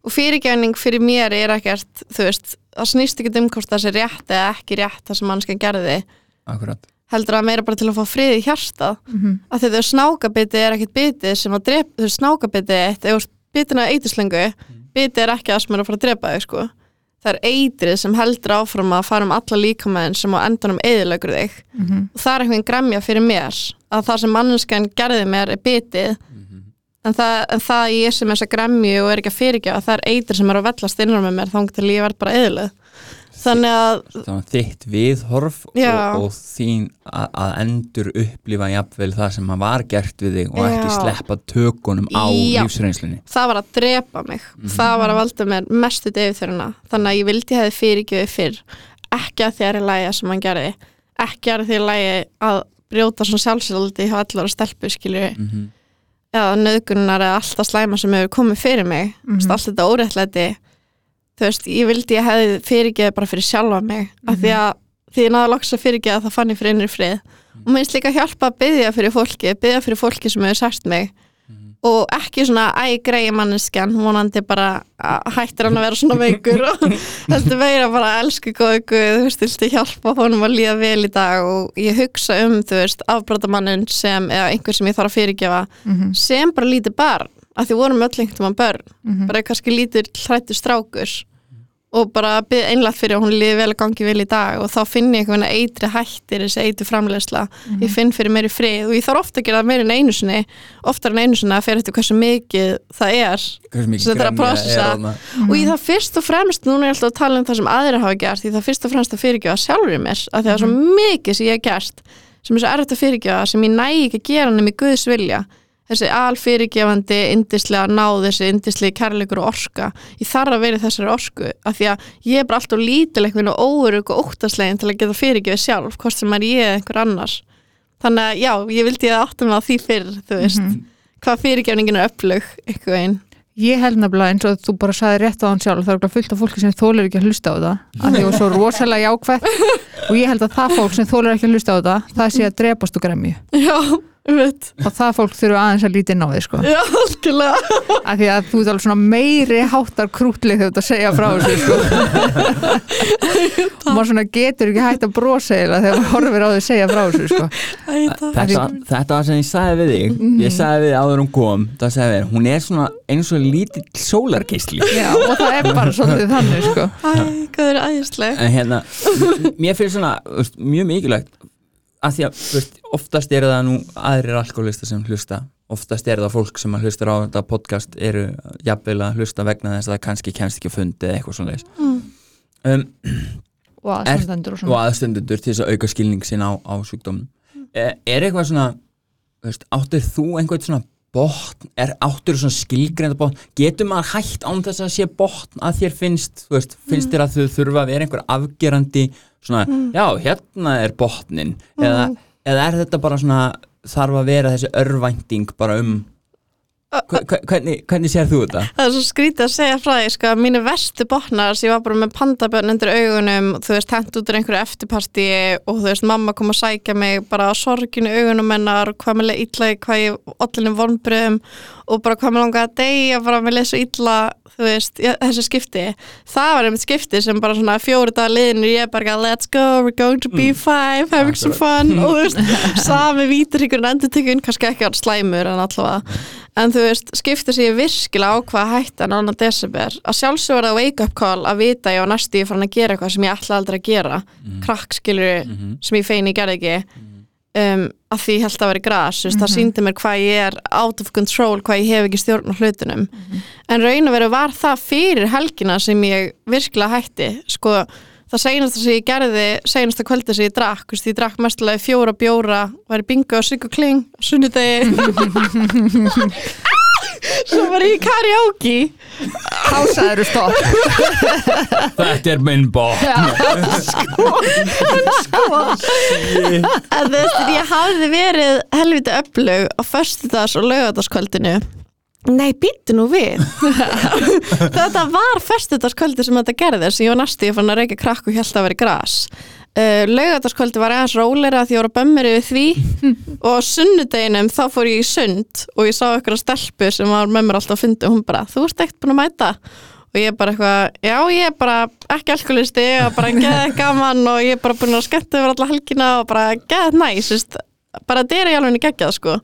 og fyrirgefning fyrir mér er ekkert þú veist, það snýst ekki um hvort það sé rétt eða ekki rétt það sem mannskja gerði. Akkurat. Heldur að meira bara til að fá frið í hjarta Mhm. að þetta snákabiti er ekkert bitið sem að drepa, þú veist snákabiti eitt, ef þú ert bitin að eiturslöngu bitið er ekki að sem er að fara að drepa þig sko það er eitrið sem heldur áfram að fara um alla líkamæðin sem á endanum eðilögur þig. Mhm. og það er einhvern gremja fyrir mér að það sem mannskan gerði mér er bitið. En það, en það ég sem þessa gremju og er ekki að fyrirgefa það er eitur sem er að vellast innan með mér þá ég verð bara eðileg þannig að Það var þitt viðhorf Já. og, og þín að, að endur upplifa jafnvel það sem að var gert við þig og ekki Já. sleppa tökunum á Já. lífsreynslunni það var að drepa mig það var að valda mér mestu deyfþjöruna þannig að ég vildi hefði fyrirgefið fyrr ekki að að er í lægi sem hann gerði ekki að því að lægi að brjóta svona sjálfsældi hjá allar stelpu skilju mm -hmm. eða nöðgunar eða alltaf slæma sem hefur komið fyrir mig mm Mhm. allt þetta óréttlæti þú veist, ég vildi ég hefði fyrirgefið bara fyrir sjálfa mig af því að því ég náði loks að fyrirgefa það fann ég fyrir innri frið. Og minnst líka hjálpa að byggja fyrir fólki byggja fyrir fólki sem hefur sagt mig. Og ekki svona æ greiði manneskjan vonandi bara að hættir hann að vera svona veikur. Og (laughs) (laughs) heldur meira bara elsku góðu guð, þú veist, viltu hjálpa honum að líða vel í dag? Og ég hugsa um þú veist, afbrotamannin sem eða einhver sem ég þarf að fyrirgefa Mhm. sem bara lítið barn, að því vorum öll einhvern mann börn, Mhm. bara kannski lítið hrættu strákur. Og bara einlægt fyrir að hún líði vel að gangi vel í dag. Og þá finn ég einhvern veginn eitri hættir þessi eitri framlegsla, ég finn fyrir meiri frið. Og ég þarf ofta að gera það meira en einu sinni. Oftar en einu sinni að fyrir eftir hversu mikið það er. Svo þetta er að gremja processa. þarna? og ég það fyrst og fremst, núna er ég alltaf að tala um það sem aðrir hafa gert, ég það fyrst og fremst að fyrirgefa sjálfur mér, af því að það er svo mikið sem ég hef gert, sem er svo erfitt að fyrirgefa sem ég næ ekki að gera nema í Guðs vilja þessi alfyrirgefandi indislega náð, þessi indislega kærleikur og orka, ég þarf að vera þessari orku af því að ég er bara alltaf lítileg og óurug og óttaslegin til að geta fyrirgefið sjálf, hvort sem er ég eða einhver annars þannig að já, ég vildi að áttum á því fyrr þú veist, hvað fyrirgefningin er öflug eitthvað einn Ég held nefnilega eins og þú bara saði rétt á hann sjálf það er fullt af fólki sem þólar ekki að hlusta á það að því var svo rosalega jákvæð (laughs) og ég held að það fólk sem þólar ekki að hlusta á það það sé að drepast og gremju. Já, og það fólk þurfa aðeins að líti inn á því sko. já, algjörlega af því að þú ert alveg svona meiri háttar krútleg þegar þú ert að segja frá þessu sko. og maður svona getur ekki hægt að brosa eiginlega þegar maður horfir á því að segja frá þessu sko. Þetta, þetta var sem ég sagði við þig ég sagði við þig áður hún kom það sagði við, þig, hún er svona eins og lítill sólargeisli Já, og það er bara svolítið þannig sko. Æ, hvað er æðisleg en hérna, mér finnst svona mjög mikilvægt að því að veist, oftast eru það nú aðrir alkoholistar sem hlusta. Oftast eru það fólk sem hlustar á þetta podcast eru jafnvel að hlusta vegna þess að það kannski kemst ekki að fundi eða eitthvað svona Mm. um, og aðstendendur og aðstundur til þess að auka skilning sinn á, á sjúkdómum er, er eitthvað svona veist, áttur þú einhvern svona botn, er áttur svona skilgreinda botn? Getur maður hægt án þess að sé botn að þér finnst, þú veist, finnst þér að þau þurfa að vera einhver afgerandi svona, já, hérna er botnin eða, eða er þetta bara svona þarf að vera þessi örvænting bara um hvernig, hvernig sér þú þetta? Það er svo skrítið að segja frá því, sko, mínu verstu botnar ég var bara með pandabönn undir augunum þú veist, hent út úr einhverju eftirparti og þú veist, mamma kom að sækja mig bara á sorginu augunum hennar hvað mér leið illa, hvað ég allinum vonbröðum og bara hvað mér langaði að deyja bara mér leið svo illa, þú veist ég, þessi skipti, það var einmitt skipti sem bara svona fjóri dagar liðinu ég bara let's go, we're going to B5 having some fun og þú veist (laughs) sami víturhyggur en endurtökun, kannski ekki að slæmur en allavega. En þú veist, skipti sig virkilega á hvað hætti en annan desember. Að sjálfsög var það wake up call að vita ég var næstu í farin að gera eitthvað sem ég ætla aldrei að gera. Krakk skilur sem ég fein ég gerði ekki um, að því ég held að vera gras mm það síndi mér hvað ég er out of control hvað ég hef ekki stjórn á hlutunum. En raun og veru var það fyrir helgina sem ég virkilega hætti sko það seinasta sem ég gerði seinasta kvöldi sem ég drakk, þú veist, ég drakk mestlega fjóra bjóra, væri bingo og sigg og kling á sunnudegi (laughs) (laughs) svo var ég í karaoke. Hásaður stopp. Þetta er minn botn. En þú veist, ég hafði verið helviti öflug á föstudags og laugardagskvöldinu. Nei, býttu nú við. Þetta var föstudagskvöldi sem þetta gerði sem ég var næstu, ég fann að reykja krakk og held að vera gras uh, Laugardagskvöldi var aðeins róleira því ég var að bömmir yfir því. (laughs) Og sunnudeginum þá fór ég í sund og ég sá eitthvað stelpu sem var með mér alltaf að fundi og hún bara, þú ert ekkert búin að mæta. Og ég bara eitthvað, já ég er bara ekki alkoholisti og bara geðið gaman og ég er bara búin að skemmta yfir alla helgina og bara geðið næs, veist, bara þetta er í alveg geggjað sko.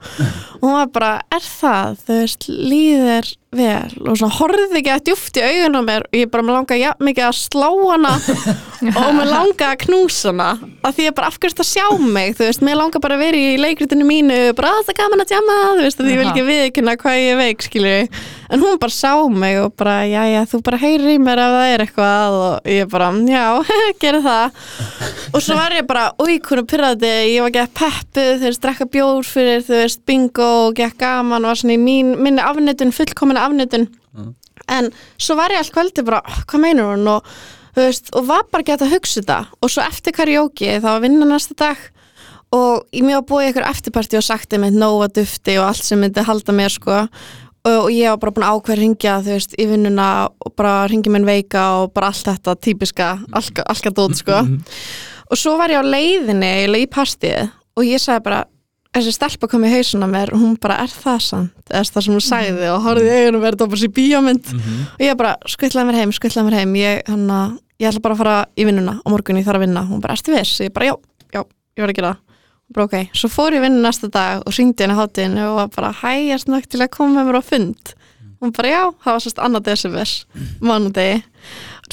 Og hún var bara, er það, þú veist líður vel og svona horfði ekki að djúft í augun á mér og ég bara með langa ja, mikið að slá hana (laughs) og með langa að knúsa hana að því ég bara afgjörst að sjá mig? Þú veist, mér langa bara að vera í leikritinu mínu bara að það gaman að tjama, þú veist, að ég vil ekki viðkynna hvað ég veik, skilju en hún bara sá mig og bara, já, já, þú bara heyrir í mér ef það er eitthvað og ég bara, já, (laughs) gerði það. Og svo var ég bara, úi, hvernig pyrraði ég var ekki peppuð, þú veist, drekka bjór fyrir, þú veist, bingo, afnötun, fullkomin afnötun en svo var ég allt kvöldi bara, "Oh, hvað meinur hún? Og, veist, og var bara gett að hugsa þetta. Og svo eftir karaoke, það var vinna næsta dag og ég var búið ykkur eftirparti og sagt einmitt nóga dufti og allt sem myndi halda mér sko. Og, ég var bara búin að ákveð ringja þú veist, í vinnuna og bara ringi minn veika og bara allt þetta típiska allka, dót sko. Og svo var ég á leiðinni, eiginlega í partíið og ég sagði bara þessi stelpa kom í hausuna mér og hún bara er það samt? Eða það sem hún sagði og horfði í augunum verið þetta bara sér bíómynd. Og ég bara skvillaði mér heim, skvillaði mér heim. Ég, hana, ég ætla bara að fara í vinnuna og morgun ég þarf að vinna, hún bara, ertu viss? ég bara, já, já, ég var gera það. Hún bara, ok, svo fór ég vinna næsta dag og syngdi henni hátíðinu og var bara, hæ, ég er snögt til að koma með mér á fund? Hún bara, já, það var sérst annað desember mánudegi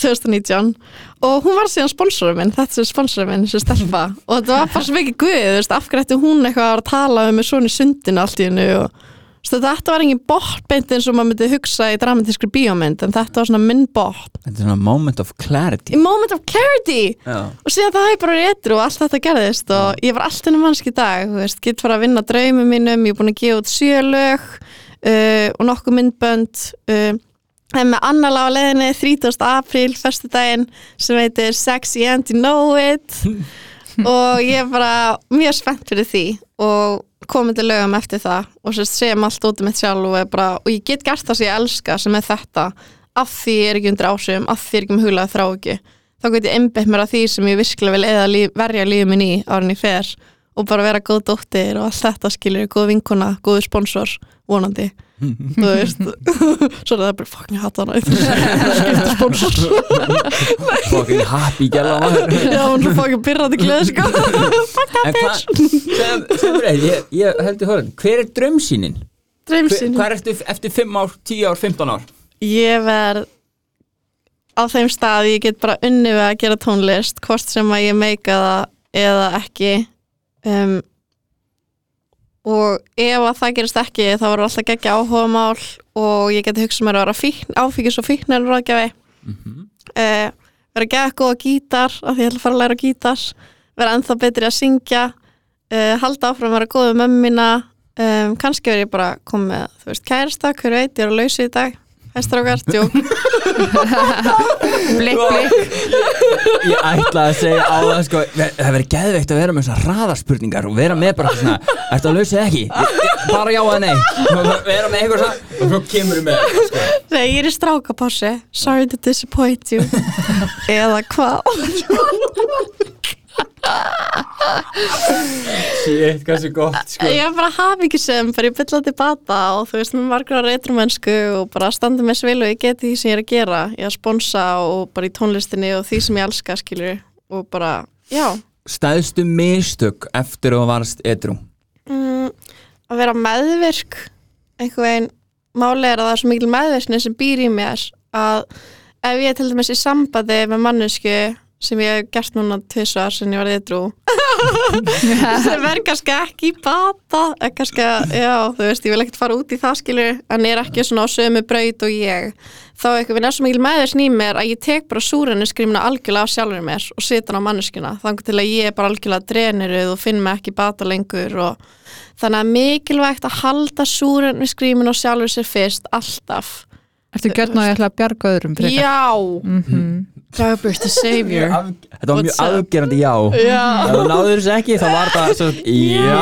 2019 og hún var síðan sponsorum minn þetta er sponsorum minn, þessu stelpa. Og þetta var bara svo mikið guð, þú veist, af hverju ætti hún eitthvað að tala um með svona í sundinu allt í hennu og þetta var engin bort beint eins og maður myndi hugsa í dramatískri bíómynd en þetta var svona minn bort Þetta er svona moment of clarity. Í moment of clarity! Já, og síðan það hefur bara réttur og allt þetta gerðist og ég var allt ennum mannski í dag þú veist, get fara að vinna draumum mínum ég er búin að gefa út sjölög uh, og nokkuð myndbönd uh, en með annar á leiðinni 30. apríl, fyrstu daginn sem heitir Sexy and You Know It. (laughs) Og ég er bara mjög spennt fyrir því og komið til lögum eftir það. Og sérst sem allt út um mitt sjálf og, er bara, og ég get gert það sem ég elska sem er þetta. Af því ég er ekki undir ásöfum, af því ég er ekki með huglega þrá ekki þá get ég einbett mér að því sem ég virkilega vil líf, verja lífið minn í árin í fer og bara vera góð dóttir og allt þetta skilur, góð vinkona, góður sponsor vonandi. (laughs) Þú veist (laughs) svo er það bara fucking hata hana. (laughs) Skipta sponsor. Fucking happy gæla maður. Já, hún er fucking pyrrandi gleð sko. Sem, sem reyð, ég, ég held í horfinn Hver er draumsýnin? Hver, dreymsinn hvað er eftir, eftir 5 ár, 10 ár, 15 ár? ég verð á þeim stað ég get bara unni við að gera tónlist hvort sem að ég meika það eða ekki um, og ef að það gerist ekki þá verður alltaf geggja áhuga mál og ég geti hugsað mér að vera áfíkis og fíknir ráðgjafi Mhm. uh, vera gegg góða gítar af því ég ætla að fara að læra gítar. Vera ennþá betri að syngja. Uh, halda áfram að vera góð með mömmu mína. Um, kannski verð ég bara komið með þú veist, kærasta, hver veit, ég er að lausa í dag hæstar okkar, tjók blik, blik Ég ætla að segja á það sko Það verður geðveikt að vera með svona raðarspurningar og vera með bara svona Ertu að lausa ekki? Bara já eða nei. Vera með eitthvað svona og svo kemur við með það, sko. Nei, ég er í strákapassi sorry to disappoint you. Eða hvað Shit, hvað svo gott sko. Ég er bara hafi ekki sem fyrir byllandi bata og þú veist með margra retromennsku og bara standa með svilu og ég geti því sem ég er að gera. Ég að sponsa og bara í tónlistinni og því sem ég elska skilur og bara, já. Stæðstu mistök eftir að þú varst edru mm, að vera meðvirk. Einhvern veginn máli er að það er svo mikil meðvirkni sem býr í mér að ef ég er til dæmis í sambandi með mannesku sem ég hef gert núna tvisvar sem ég var eitthrú (laughs) sem er kannski ekki bata kannski, já, þú veist, ég vil ekkert fara út í það skilur, en er ekki svona á sömu braut og ég, þá eitthvað við svo mikil meðvirkni í mér að ég tek bara súrunni skrimna algjörlega á sjálfur mér og setja hann á manneskuna, þannig til að ég er bara algjörlega drenuruð og finn mig ekki bata lengur og þannig að mikilvægt að halda súrunni skrímin og sjálfur sér fyrst alltaf Ertu gjörn og ég ætla að bjarga öðrum frekar? Já, Mhm. Dragaburs the savior Þetta var mjög afgerandi já. Já. Ef þú náður þessu ekki þá var það svo Já.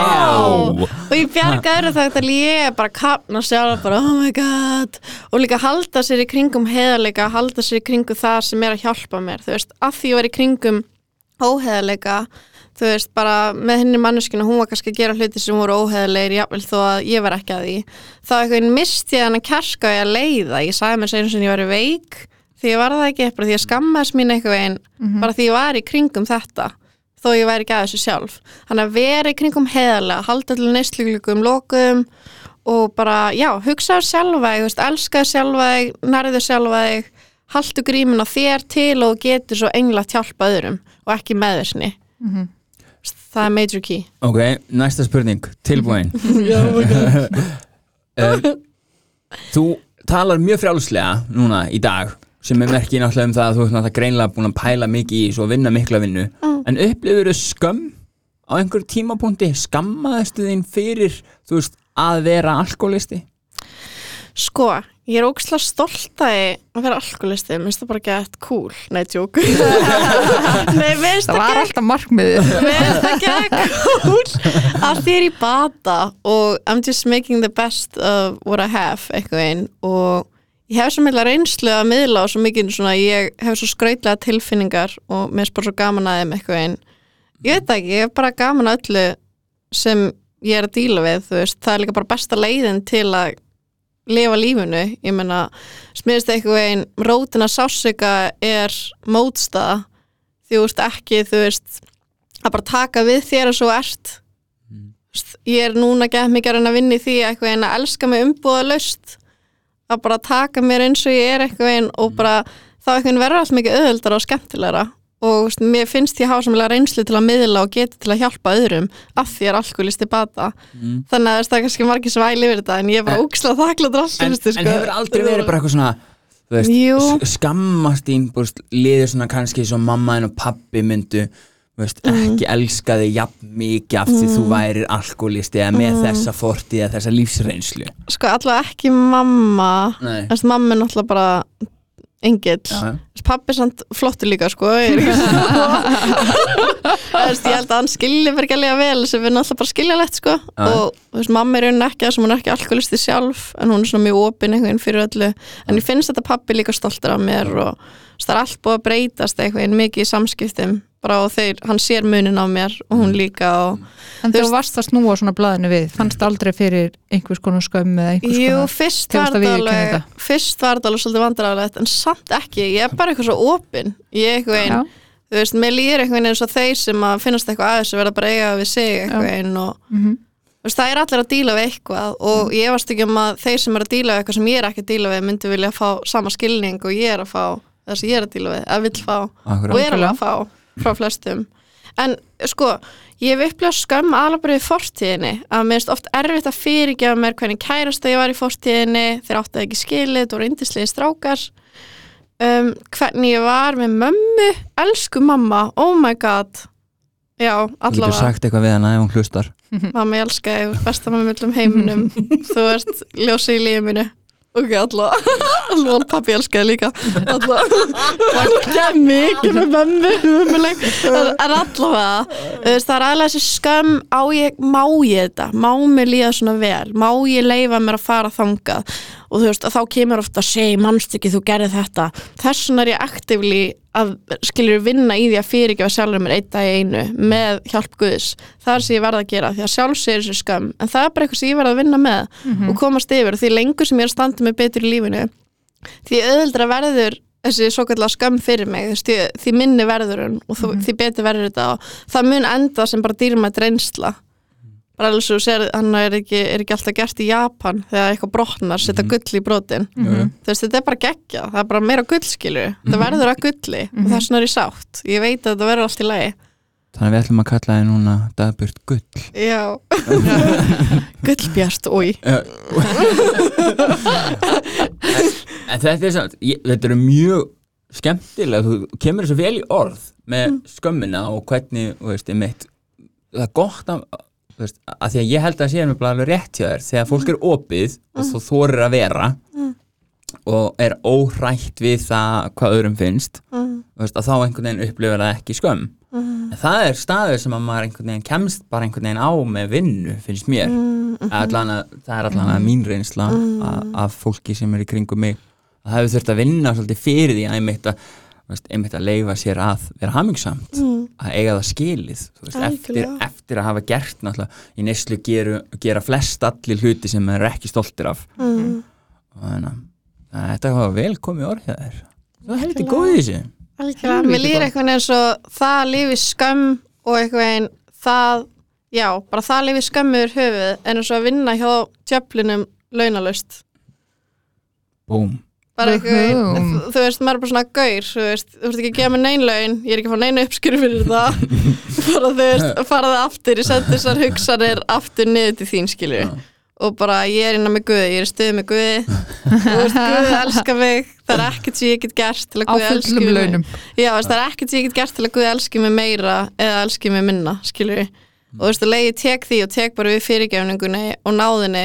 Og ég bjargaður það að ég er bara kapna sjálf bara oh my god. Og líka halda sér í kringum heðalega halda sér í kringum það sem er að hjálpa mér. Þú veist, af því ég var í kringum óheðalega þú veist, bara með henni manneskinu hún var kannski að gera hluti sem voru óheðalegir jafnvel þó að ég var ekki að því. Þá eitthvað misti ég hann að kerska ég að leiða. Ég sagði mér segna sem ég var veik því ég var það ekki, bara því ég skammaðist mín eitthvað einn, bara því ég var í kringum þetta þó ég væri ekki að þessu sjálf. Þannig að vera í kringum heðalega halda til neysluglugum, lokum og bara, já, hugsaðu sjálfa þig, þú veist, elskaðu sjálfa þig nærðu sjálfa þig, haldu grímin á þér til og getur svo englægt hjálpa öðrum og ekki meðversni það er major key. Ok, næsta spurning, tilbúin. (laughs) Um, (laughs) Þú talar mjög frjálslega núna í dag sem er merkið náttúrulega um það að þú ert náttúrulega greinlega búin að pæla mikið í þessu og vinna mikla vinnu. En upplifur þau skömm? Á einhver tímapunkti skammaðistu þín fyrir þú veist, að vera alkoholisti sko, ég er ógslag stolt að að vera alkoholisti, mér finnst það bara gett cool. Nei, tjók (laughs) nei, mér finnst Það það var gett alltaf markmiðið. Mér finnst það ekki cool að er í bata og I'm just making the best of what I have eitthvað einn og ég hef svo mikla reynslu að miðla og svo mikið svona ég hef svo skrautlega tilfinningar og mér er bara svo gaman að þeim eitthvað einn ég veit ekki, ég hef bara gaman að öllu sem ég er að díla við þú veist, það er líka bara besta leiðin til að lifa lífinu, ég meina smiðist eitthvað einn, rótina sásika er mótstaða. Þú veist ekki, þú veist að bara taka við þér og svo ert veist, ég er núna gett mikið að að vinna í því eitthvað einn að elska mig umbúða laust að bara taka mér eins og ég er eitthvað einn og bara þá eitthvað verður allt mikið auðveldara og skemmtilegra og veist, mér finnst ég hafa samlega reynslu til að miðla og geta til að hjálpa öðrum af því er alkoholist í bata. Mm. þannig að veist, það er kannski margir sem væli yfir þetta en ég er bara ókslega þakkláttur en, alkoholisti en hefur aldrei verið bara eitthvað svona veist, skammast þín búst, liðir svona kannski svo mamma þín og pappi myndu Mm. ekki elska þig jafn mikið af því þú værir alkoholisti eða Mm. með þessa fortið eða þessa lífsreynslu. Sko allavega ekki mamma. Mamma er náttúrulega bara engill. Pappi samt flottur líka sko ég, veist, ég held að hann skilja fyrir ekki að lega vel sem er náttúrulega bara skiljalegt sko. Já. og veist, mamma er raunin ekki þess að hún er ekki alkoholisti sjálf en hún er svona mjög opin einhvern fyrir öllu. En ég finnst þetta pappi líka stoltur af mér og það er allt búið að breytast einhvern mikið í samskiptum bara og þeir, hann sér munin á mér og hún líka og En Þú þú veist- varst að snúa svona blaðinu við fannst aldrei fyrir einhvers konar skömm eða einhvers Jú, konar fyrst var að þetta alveg fyrst var þetta alveg svolítið vandræðalegt en samt ekki, ég er bara eitthvað svo opin. Ég er eitthvað einn, þú veist, mér líður eitthvað eins og þeir sem að finnast eitthvað aðeins að verða bara að eiga við sig eitthvað einn og mhm, þú veist, það er allir að díla við eitthvað og ég varst ekki um að þeir sem er að díla við eitthvað sem ég er ekki að díla við myndi vilja fá sama skilning og ég er að fá það sem ég er að díla við, að vill fá akkurat. og er alveg að fá frá flestum. En sko, ég hef upplegað skömm alveg bara í fortíðinni að mér finnst oft erfitt að fyrirgefa mér hvernig kærasta ég var í fortíðinni þeir áttu það ekki skilið, það voru indislega strákar. Um, hvernig ég var með mömmu, elsku mamma oh my god. Já, Þú getur allavega. sagt eitthvað við hana ef hún hlustar? Mamma ég elska þig, þú ert besta mamma millum heiminum. (laughs) Þú ert ljósið í lífið mínu ok, allavega allavega (laughs) pappi elskaði líka. Það er (laughs) mikið með mömmu en veist, það er aðlega þessi skömm á ég, má ég þetta, má mér líða svona vel? Má ég leifa mér að fara þangað og þú veist, og þá kemur ofta að segja, mannst ekki, þú gerði þetta. Þess vegna er ég aktivli að skilur vinna í því að fyrirgefa sjálfur mér einn dag í einu með hjálp Guðs. Það er sem ég verð að gera því að sjálfsegir þessu skömm. En það er bara eitthvað sem ég verð að vinna með og komast yfir. Því lengur sem ég er að standa mig betur í lífinu því auðvöldra verður þessi svo kallar skömm fyrir mig. Því, því minni verður hún og þú, því betur verður þetta. Og það mun enda sem bara dýrmætt reynsla bara alveg svo þú sér hann er ekki, er ekki alltaf gert í Japan þegar eitthvað brotnar, setja gull í brotin. Mhm. þú veist, þetta er bara geggja, það er bara meira gullskilu það verður að gulli og þess vegna er ég sátt. Ég veit að þetta verður allt í lagi. Þannig að við ætlum að kalla þið núna dagbjörn gull. Já. (laughs) Gullbjart, oi. (laughs) En þetta er samt, þetta eru mjög skemmtilega, þú kemur þessu vel í orð með skömmina og hvernig, veist, einmitt það er gott að, veist, að því að ég held að það sé mér bara alveg rétt hjá þér þegar fólk er opið og þú þorir að vera og er óhrætt við það hvað öðrum finnst mm. þú veist, að þá einhvern veginn upplifir það ekki skömm. En það er staður sem að maður einhvern veginn kemst bara einhvern veginn á með vinnu finnst mér. Allan að, það er allan að mín reynsla af fólki sem er í kringum mig. Að það hefur þurft að vinna svolítið fyrir því að einmitt að, einmitt að leifa sér að vera hamingsamt að eiga það skilið veist, eftir, Eftir að hafa gert náttúrulega. Í neyslu geru, gera flest allir hluti sem þeir eru ekki stoltir af. Mm. og þannig að þetta var vel komið orðið þér. Það er heldur góð í þessu. Algjörlega, mér líður eitthvað eins og það lifi skömm og eitthvað einn það, já, bara það lifi skömmur höfuð en eins og að vinna hjá tjöflunum launalaust. Uhum. Bara eitthvað þú, veist, maður er bara svona gaur þú veist, þú veist ekki að gefa mér nein laun ég er ekki að fá neina uppskýru fyrir það. (laughs) Bara þú veist, faraði aftur ég sendi þessar hugsanir aftur niður til þín skilju og bara ég er innan með Guði, ég er í stuði með Guði. Þú veist, Guði elskar mig. Það er ekkert sem ég get gert til að Guði elski mig. Já, veist, það er ekkert sem ég get gert til að Guði elski mig meira eða elski mig minna, skilur og þú veist, að leiði tek því og tek bara við fyrirgefningunni og náðinni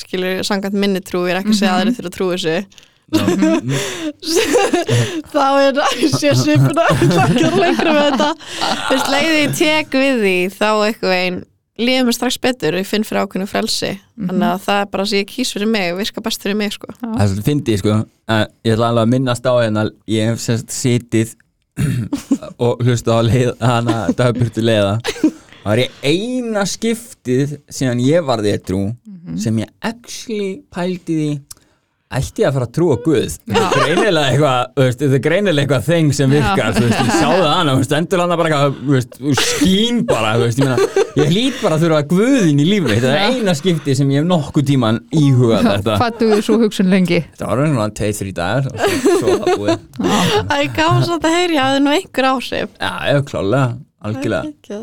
skilur, sangant minni trú, ég er ekki að segja að aðri þurfa að trú þessu þá er ég sé svipuna, ég að lengra með þetta. Veist, leiði ég tek við því þá eitthvað einn líður mér strax betur og ég finn fyrir ákveðinu frelsi. Þannig að það er bara sem ég kýs fyrir mig og virka best fyrir mig, sko. Það er svolítið fyndið sko. Að ég ætla alveg að minnast á hérna ég hef sérst sitið (clears throat) og hlusta á leið, hana dagbjörtu leiða. Það var ég eina skiptið síðan ég varði trú sem ég actually pældi því ætti ég að fara að trúa Guð? Þetta er greinilega eitthvað þú veist, þetta er greinilega eitthvað þeng sem virkar þú veist, ég sjáðu hana, þú veist, endur hana bara eitthvað þú veist, þú skín bara þú veist, ég, meina, ég hlýt bara að þurfa Guðin í lífið þetta er eina skiptið sem ég hef nokkuð tíman íhugað þetta. hvað duður svo hugsun lengi? Það var svona tveið, þrý dagar og svo, svo var það búið. Það er gáðan svo að heyri að það er nú einhver áhrif. Já, ég klálega, algjörlega.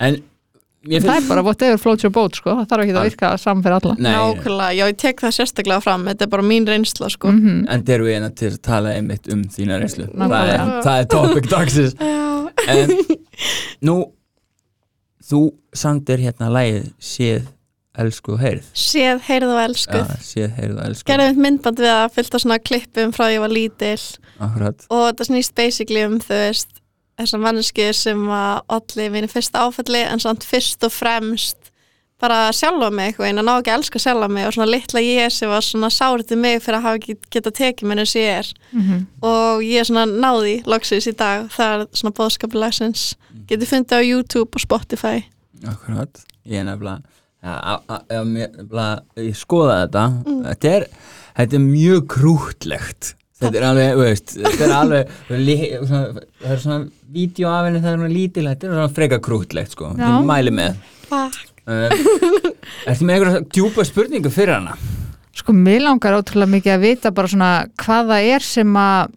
En ég það er finnst... bara whatever floats your boat sko. það þarf ekki að virka saman fyrir alla Nei, Nákvæmlega, já ég tek það sérstaklega fram þetta er bara mín reynsla sko Mhm. en þeir eru eina til að tala einmitt um þína reynslu. Það er, Nákvæmlega. það er topic dagsins. Já, En nú, þú sandir hérna lægið séð elsku og heyrð séð, heyrð og elskuð Já, séð, heyrð og elsku gerði mitt myndband við að fylgta svona klippum frá því ég var lítil Akkurat og þetta snýst basically um þú veist þessar manneskið sem að allir minni fyrsta áfalli en samt fyrst og fremst bara sjálfa mig eitthvað einn að ná ekki að elska sjálfa mig og svona litla ég sem var svona sárið mig fyrir að hafa ekki geta tekið mér eins ég er. Mhm. og ég er svona náði loksins í dag það er svona bóðskapulegsins getur fundið á YouTube og Spotify. Akkurat, ég er nefnilega ég skoða þetta. Þetta, er, þetta er mjög krútlegt þetta er alveg, veist þetta er alveg, (laughs) svona, það er svona vídeo af henni það er svona lítil þetta er svona freka krútlegt sko, Já. ég mæli með Fuck. um, Ertu með einhverja djúpa spurningu fyrir hana? Sko, mér langar ótrúlega mikið að vita bara svona hvað það er sem að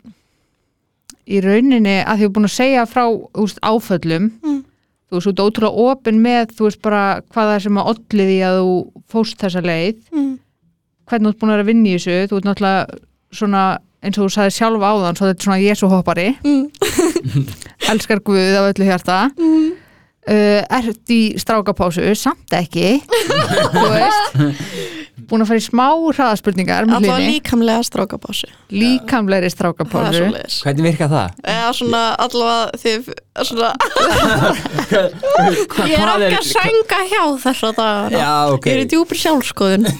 í rauninni að því þú er búin að segja frá úst, áföllum Mm. þú veist, þú ert ótrúlega opin með þú veist bara hvað það er sem að ollið í að þú fóst þessa leið Mm. hvernig þú ert búin að vera að vinna í þessu þú ert náttúrulega svona eins og þú sagði sjálf áðan svo þetta er svona Jésu hoppari Mm. (laughs) elskar Guð af öllu hjarta. Mm. uh, ert í strákapásu samt ekki. (laughs) Þú veist búin að fara í smá hraðaspurningar með allavega hlinni, líkamlega það strákapásu. Svo leiðis Hvernig virka það? eða svona allavega þið svona Hva, ég er ekki að sænga hjá þess að það Já, ok. Ég er í djúpri sjálfskoðun (laughs)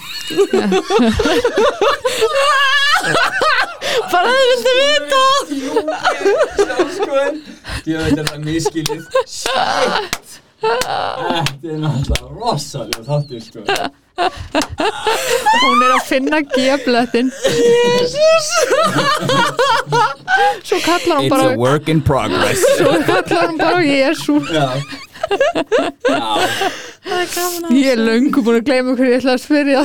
vita Sjálfskoðun Ég veit að það er miskilið Shit. Þetta er náttúrulega rosalega þáttur sko. Hún er að finna gefletin svo kallar hann It's bara a work in progress. Svo kallar hann bara Jésu Já. Já. Ég er löngu búin að gleyma hverju ég ætla að spyrja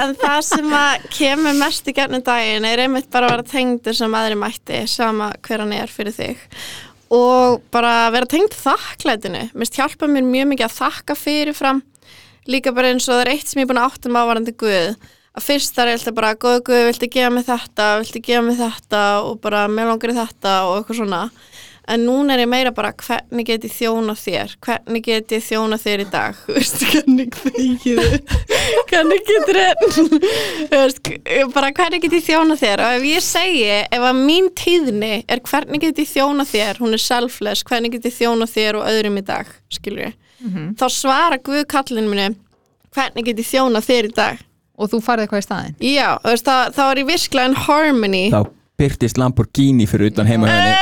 en það sem að kemur mest í gernum daginn er einmitt bara að vera tengdur sem aðri mætti sama hver hann er fyrir þig. Og bara vera tengd þakklætinu. Mist hjálpa mér mjög mikið að þakka fyrirfram. Líka bara eins og það er eitt sem ég er búin að áttum á varandi Guð. Að fyrst þar er alltaf bara góð Guð, viltu gefa mig þetta, viltu gefa mig þetta? Og bara mér langar í þetta. Og eitthvað svona en núna er ég meira bara hvernig get ég þjóna þér? Hvernig get ég þjóna þér í dag? Þú veist, (laughs) hvernig þegið hvernig getur (laughs) bara hvernig get ég þjóna þér? Og ef ég segi, ef að mín tíðni er hvernig get ég þjóna þér? Hún er selfless, hvernig get ég þjóna þér og öðrum í dag, skilur ég þá svara Guð kallin minni hvernig get ég þjóna þér í dag? Og þú farið eitthvað í staðinn? Já, veist, þá, þá er ég virkilega in harmony Þá byrtist Lamborghini fyrir utan heima henni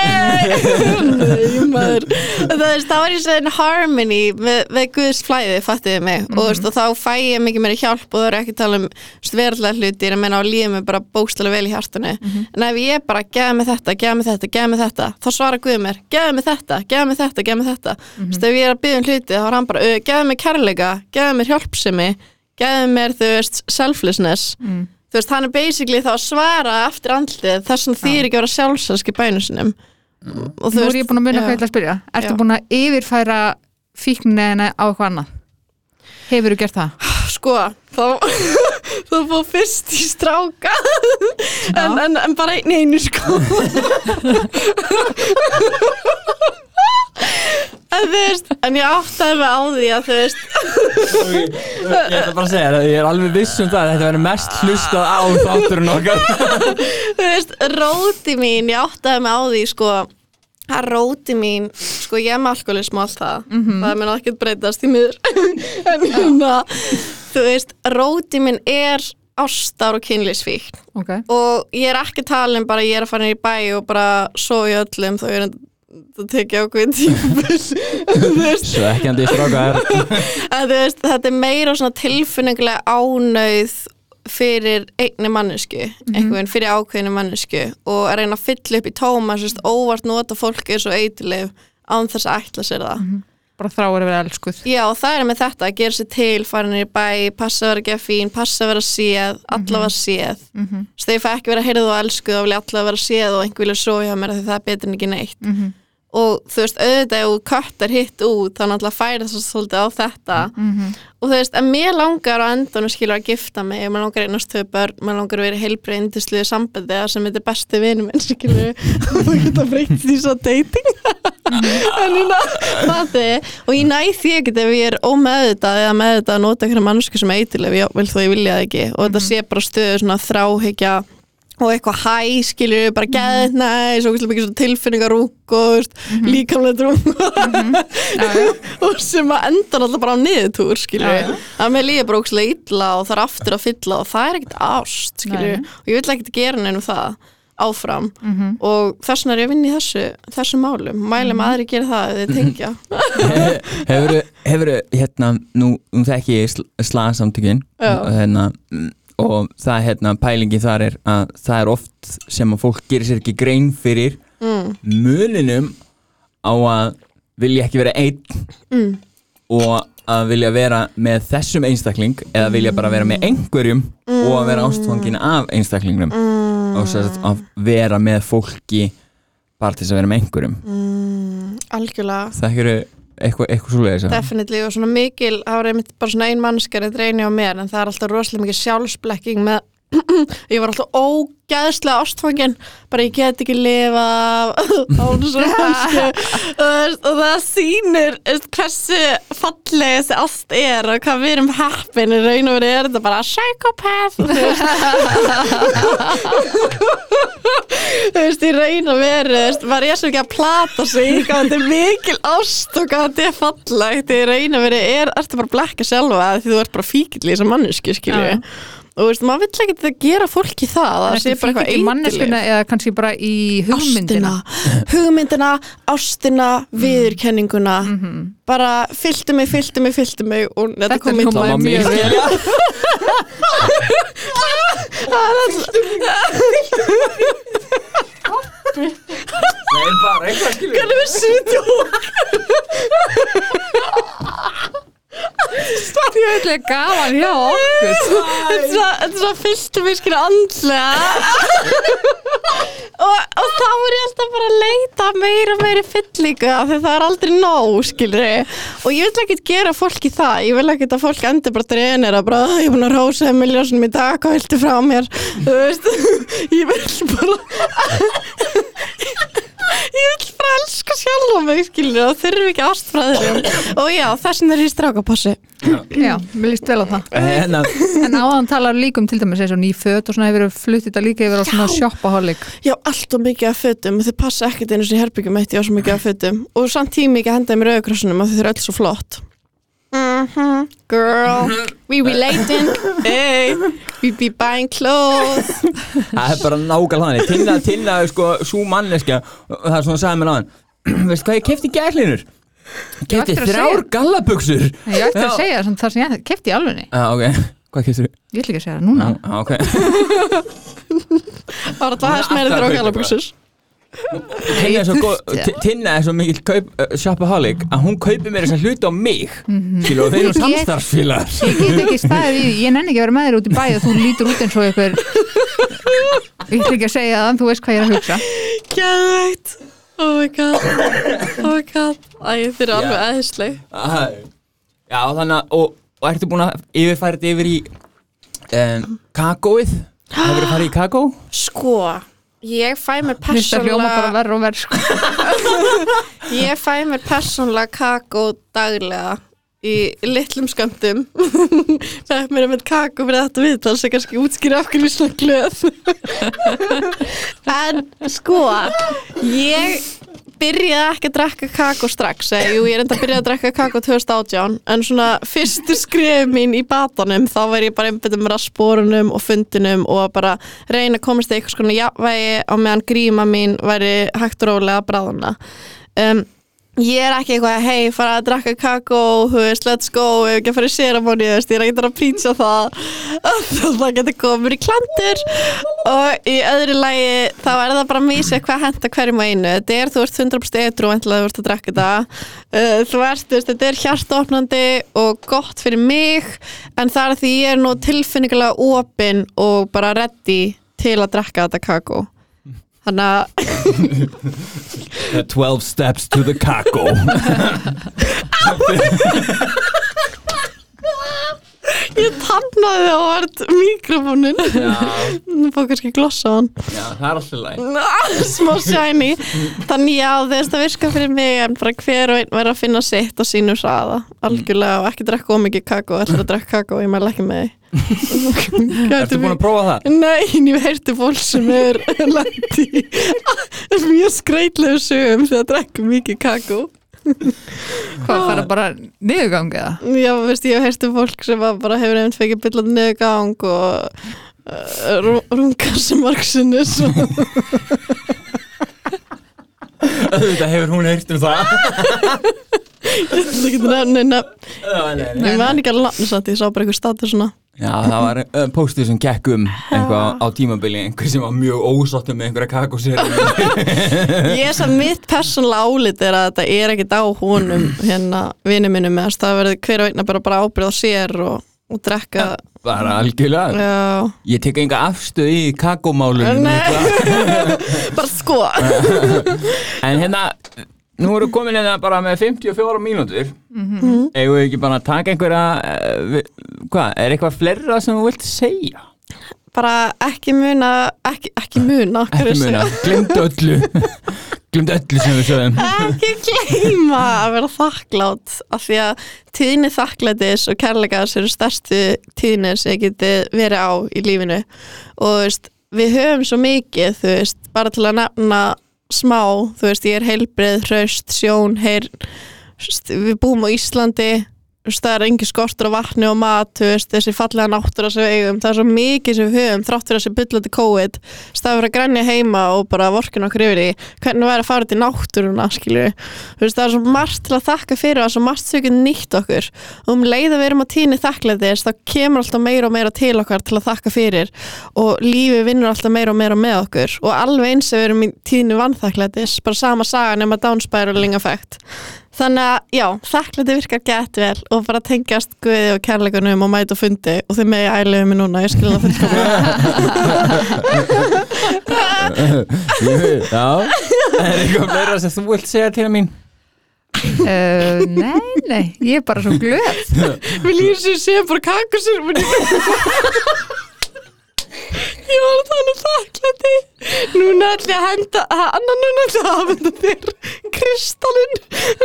Það er er ég svo in harmony með, með Guðs flæði, fattiði mig. Og, þú veist, og þá fæ ég mikið meira hjálp og það er ekki að tala um verðlega hlutir en menna á lífið mig bara bókstælega vel í hjartanu. En ef ég bara gefa mig þetta, gefa mig þetta, gefa mig þetta þá svara Guð mér, gefa mig þetta, gefa mig þetta gefa mig þetta, þú veist, ef ég er að byggja um hluti þá er hann bara, "Ö, gefa mig kærleika gefa mér hjálpsemi, gefa mér þú veist, selflessness. Mm. Þú veist, hann er basically þá að svara eftir andlið þess að þýr ekki að vera sjálfsælski bænu sinum og nú er ég búin að munna já. hvað ég ætla að spyrja ertu Já. búin að yfirfæra fíknina á eitthvað annað hefur þú gert það? sko, þá þá fór fyrst í stráka. En, en, en bara einn einu sko. En þú veist en ég áttaði mig á því að þú veist. Ég ætla bara að segja það, ég er alveg viss um það að þetta verður mest hlustað á þátturinn okkar. Þú veist, róti mín ég áttaði mig á því sko að róti mín, sko ég er með alkoholism og allt það, það mun ekki breytast í miður. (laughs) En hérna þú veist, róti mín er ástar og kynlísfíkn ok, og ég er ekki um bara ég er að fara inn í bæ og bara í öllum þá er það tekið ákveðin tímabus (laughs) þú veist. Svo ekki andi strákar (laughs) þetta er meira svona tilfinningulega ánauð fyrir einni mannesku einhvern veginn fyrir ákveðinu mannesku og að reyna að fylla upp í tóma sérst, óvart nota fólk eins og eiturleif án þess að ætla sér það bara þráir að vera elskuð Já, og það er með þetta að gera sér til farin í bæ, passa að vera gefa fín passa að vera séð, allavega séð mm Mhm. -hmm. þegar ég fæ ekki vera heyrðu og elskuð þá vil ég allavega vera séð og einhver vilja hjá mér því það er betur en ekki neitt Mhm. Og þú veist, auðvitað ef þú köttar hitt út þá náttúrulega þess að svolítið á þetta. Mhm. og þú veist, en mér langar á endanum skilur að gifta mig, mér langar að eignast tvö börn. Mér langar að vera heilbrið indisluðu sambandi þar sem þetta er besti vinur minn skilur (laughs) og þú geta breytt því svo dating. En ég náði og ég næ því ekkert ef ég er ómeðvitað eða meðvitað að nota einhverja mannsku sem eitilef, ég vil þó ég vilja það ekki. Og þetta sé bara stöðu svona þráhyggja og eitthvað hæ, skilur við bara geðið næs og mikið svona tilfinningarúk og veist, líkamlega drúm. (laughs) Og sem að enda alltaf bara á niðurtúr við, að mér líður bara ókslega illa og það er aftur að fylla og það er ekkert ást við, og ég vil ekkert gera nefnum það áfram. Mhm. og þess vegna er ég að vinna í þessu, þessu málum. Mælum að aðri gera það þið tengja. (laughs) Hefur, hefur hérna, nú um þekki ég slaðsamtökin Já. hérna, mm, og það hérna pælingi þar er að það er oft sem að fólk gerir sér ekki grein fyrir mm, muninum á að vilja ekki vera einn mm, og að vilja vera með þessum einstakling eða vilja bara vera með einhverjum og að vera ástfangin af einstaklingnum. Mm, og sérst að vera með fólki bara til þess að vera með einhverjum. Mm, algjörlega. Það eru eitthvað, eitthvað svo leiðis Definitely og svona mikil, það var einmitt bara svona ein mannskari dreini á mér en það er alltaf rosalega mikið sjálfsblekking með ég var alltaf ógæðslega ástfangin bara ég get ekki lifa án svona og, það sýnir hversu fallega þessi ást er og hvað við erum heppin í raun og verið er þetta bara psychopath þú veist. (laughs) í raun og verið maður er svo ekki að plata sig hvað þetta er mikil ást og hvað þetta er fallegt í raun og verið er, ertu bara blekka sjálfa því þú ert bara fíkill í þessar mannesku skilju Já. Og þú veist, maður vill ekki þetta gera fólki það það sé bara eitthvað manneskuna eitilegt. eða kannski bara í hugmyndina? Ástina, hugmyndina, ástina viðurkenninguna. Bara fylltu mig, fylltu mig, fylltu mig og þetta, kom illa kom út. mjög vel. Nei, bara eitthvað skilur Hvernig við sýtjum Ég veit ekki gaman hjá okkur. Þetta er svo- þetta er svo fylltu mig skilja andlega. (laughs) Og, og þá er ég alltaf bara að leita meira og meiri fyllingu af því það er aldrei nóg skilri og ég vil ekkert gera fólki það. Ég vil ekkert að fólk endur bara drenir að bara "Ah, ég er búin að rósa miljónum í dag hvað viltu frá mér? Þú veist (laughs) ég vil bara ég vil bara elska sjálf á mig skilur og þurfi ekki ástfræðirum og já, þessin er í strákapassi Já, mér líst vel á það. Hérna, En áðan talar líka um til dæmis eins og ný föt og svona hefur flutt þetta líka yfir á svona Já. shoppaholic Já, allt og mikið af fötum og þau passa ekkert einu sinni í herbyggjum eitt, ég á svo mikið af fötum. Og samt tími ekki að henda í rauðkrossunum að þau eru öll svo flott Mhm, girl, we relating. Hey, we be buying clothes. Það er bara nákvæmlega þannig. Tinna, Tinna sko svo manneska og það er svona að sagði mér náðan (clears throat) Veistu hvað ég kefti gælinur? Kefti eftir að þrjár segja. gallabuxur. Ég ætti að segja samt það sem ég kefti í alvegni Já, ok, hvað keftir þú? Ég ætla ekki að segja það núna. Já, ok. (laughs) Það var alltaf hæst meira þrjá galabuxur Tinna er svo, er svo mikill kaup, uh, shopaholic að hún kaupir mér þess að hluta á mig Skilu, og þeir eru Ég- samstarfsfélagar. Ég get ekki staðið í, ég nenni ekki að vera með þér út í bæ og þú lítur út eins og ykkur Ég ætla ekki að segja það en þú veist hvað ég er að hugsa. Gæðvægt Oh my god. Oh my god. Æ, þeir eru alveg eðisleg Æ, Já, þannig að, og, og ertu búin að yfirfæra þetta yfir í um, kakóið? Hefur þið farið í kakó? Sko, ég fæ mér persónlega sko. (laughs) Ég fæ mér persónlega kakó daglega í litlum sköndum (laughs) fekk mér með kakó fyrir þetta viðtal sem kannski útskýra af hverju ég er svona glöð (laughs) en sko ég byrjaði ekki að drekka kakó strax eða, jú, ég er enda að byrja að drekka kakó 2018 en svona fyrstu skrif mín í batanum þá var ég bara einbættum mér að spórunum og fundinum og bara reyna að komast í eitthvað svona jafnvægi á meðan gríma mín væri hægt og rólega að bráðuna um, ég er ekki eitthvað hei, fara að drakka kakó þú veist, let's go, ef ekki að fara í séramóni þú veist, ég er ekki að pýtsa það. (laughs) Það getur komur í klandur. Og í öðru lagi þá er það bara mísið hvað henda hverjum og einu. Þetta er, þú ert 100% etru væntanlega þú ert að drakka þetta. Uh, þú ert, þú veist, þetta er hjartaopnandi og gott fyrir mig en það er því ég er nú tilfinningulega opin og bara ready til að drakka þetta kakó. Þannig að (laughs) (laughs) 12 steps to the kakó (laughs) Ég tannaði á vart mikrofónin Nú fór kannski glossa á hann. Já, það er alltaf læg Smá shiny. Þannig já, þess að virka fyrir mig en bara hver og einn verður að finna sitt á sínu hraða. Algjörlega og ekki drekka ómikið kakó. Ætlar að drekka kakó, ég mæla ekki með því. (laughs) Ertu búin að prófa það? Nei, ég heyrti fólk sem er (laughs) lendi í mjög skreitlegu sögum þegar að drekka mikið kakó Hvað fara bara niðurgang eða? Já, veist, ég hef heyrti fólk sem að bara hefur einmitt fekið byllandi niður gang og uh, rungar sem margsinnis Þetta hefur hún heyrt um það. Það getur nefni nefn Já, nei, nei. Ég man ekki alveg nafnir satt, ég sá bara eitthvað status svona Já, það var uh, póstið sem gekk um á tímabili, einhver sem var mjög ósáttum með einhverja kakósér (laughs) Ég sem mitt persónlega álit er að þetta er ekkit á honum hérna vinnu minni með þess það verður hver og einna bara, bara ábyrð á sér og, og drekka. Bara algjörlega. Já, Ég tek enga afstöð í kakómálunum (laughs) bara sko. (laughs) En hérna, nú erum við komin hérna bara með 54 mínútur. Mhm. Eigum við ekki bara að taka einhverja uh, Hvað, er eitthvað fleira sem þú vilt segja? bara ekki muna ekki, ekki muna, Ekki muna, glemdu öllu. Glemdu öllu sem við sögum ekki gleyma að vera þakklátt af því að tíðni þakklætis og kærleikas eru stærstu tíðni sem ég geti verið á í lífinu. Og veist, við höfum svo mikið þú veist, bara til að nefna smá, þú veist, ég er heilbreið hraust, sjón, heyr við búum á Íslandi það er engin skortur á vatni og mat veist, þessi fallega náttúra sem við eigum. Það er svo mikið sem við höfum, þrátt fyrir þessi byllandi COVID, staður að grænja heima og bara vorkin okkur yfir því hvernig væri að fara til náttúruna, veist, það er svo margt til að þakka fyrir það er svo margt sem við getum nýtt okkur. Og um leið að við erum að tíni þakklæðis þá kemur alltaf meira og meira til okkar til að þakka fyrir. Og lífi vinnur alltaf meira og meira með okkur. Og alveg eins að við erum í tíni Þannig að, já, þakklæti virkar gett vel og bara tengjast guði og kærleikunum og mæta fundi og þau megi æluðu mig núna, ég skilja það fullkomlega. (laughs) Já, er eitthvað fleira sem þú vilt segja til mín? Uh, nei, nei, ég er bara svo glöð lífum sér sé bara kakusur Ég var að tala um þakklæti. Núna ætla ég að henda annan núna ætla ég að hafenda þér kristalinn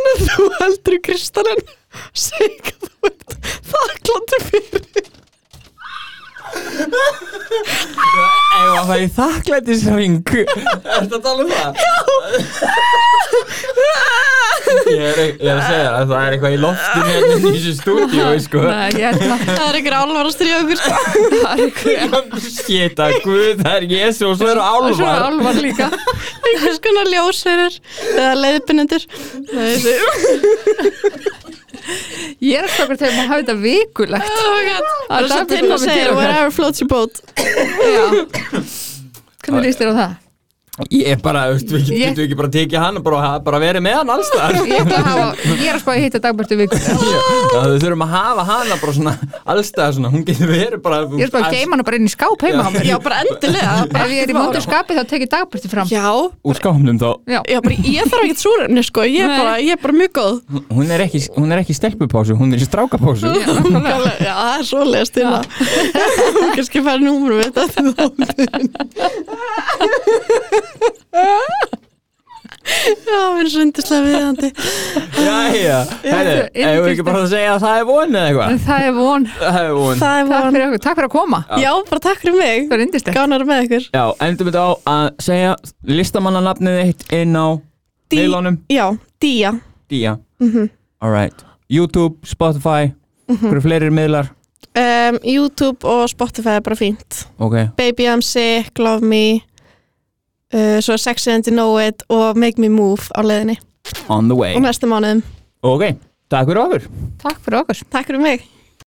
en þú heldur kristalinn seg að þú ert þakklæti fyrir Ef að þakklætisring. Er þetta að tala um það? Ég er, ég er að segja að það er eitthvað í loftinu hérna í þessu stúdíu, sko. Nei, ég held að Það er ykkur álvar að stríða okkur sko. það er Shit að guð, það er Jésu og svo eru Svo er álvar álvar líka. Einhvers konar ljósverður eða leiðbynendur þessi Ég er stokkar til að maður hafa þetta vikulegt. Oh Það er svo til að segja whatever floats your boat. Hvernig líst þér á það? Ég er bara, veist, við getum ekki bara tekið hann og bara, bara verið með hann alls þar Ég, ætla að hafa, ég er að spá að hitta dagbært vikulegt (laughs) Við þurfum að hafa hana bara svona allstað svona, hún getur verið bara Ég er spá að geima hana bara inn í skáp heima á mér. Já bara endilega. Ef ég er í móti skapi þá tek ég dagbærti fram. Já. Úr skápnum þá. Já, Já, bara, ég þarf ekkert súrefni sko, ég er, bara, ég er bara mjög góð. Hún er ekki, hún er ekki stelpupásu, hún er í strákapásu. Já, það er svolega stila (laughs) (laughs) Já, við erum svo yndislega viðandi Jæja, ef við ekki bara að segja að það er von eða eitthvað? En það er von. Það er von. Það er Takk von. fyrir, okkur. Takk fyrir að koma. Já, bara takk fyrir mig. Það er indislegt Gánar með ykkur. Já, endum við á að segja listamannanafnið þitt inn á Dí- Neilónum Já, Día. Día. Mhm. Alright YouTube, Spotify Hverju fleiri miðlar? Um, YouTube og Spotify er bara fínt. Ok, Baby I'm Sick, Love Me uh, Svo Sexy and to Know It og Make Me Move á leiðinni. On the way. Og næsta mánuðum. Ok, takk fyrir okkur. Takk fyrir okkur. Takk fyrir mig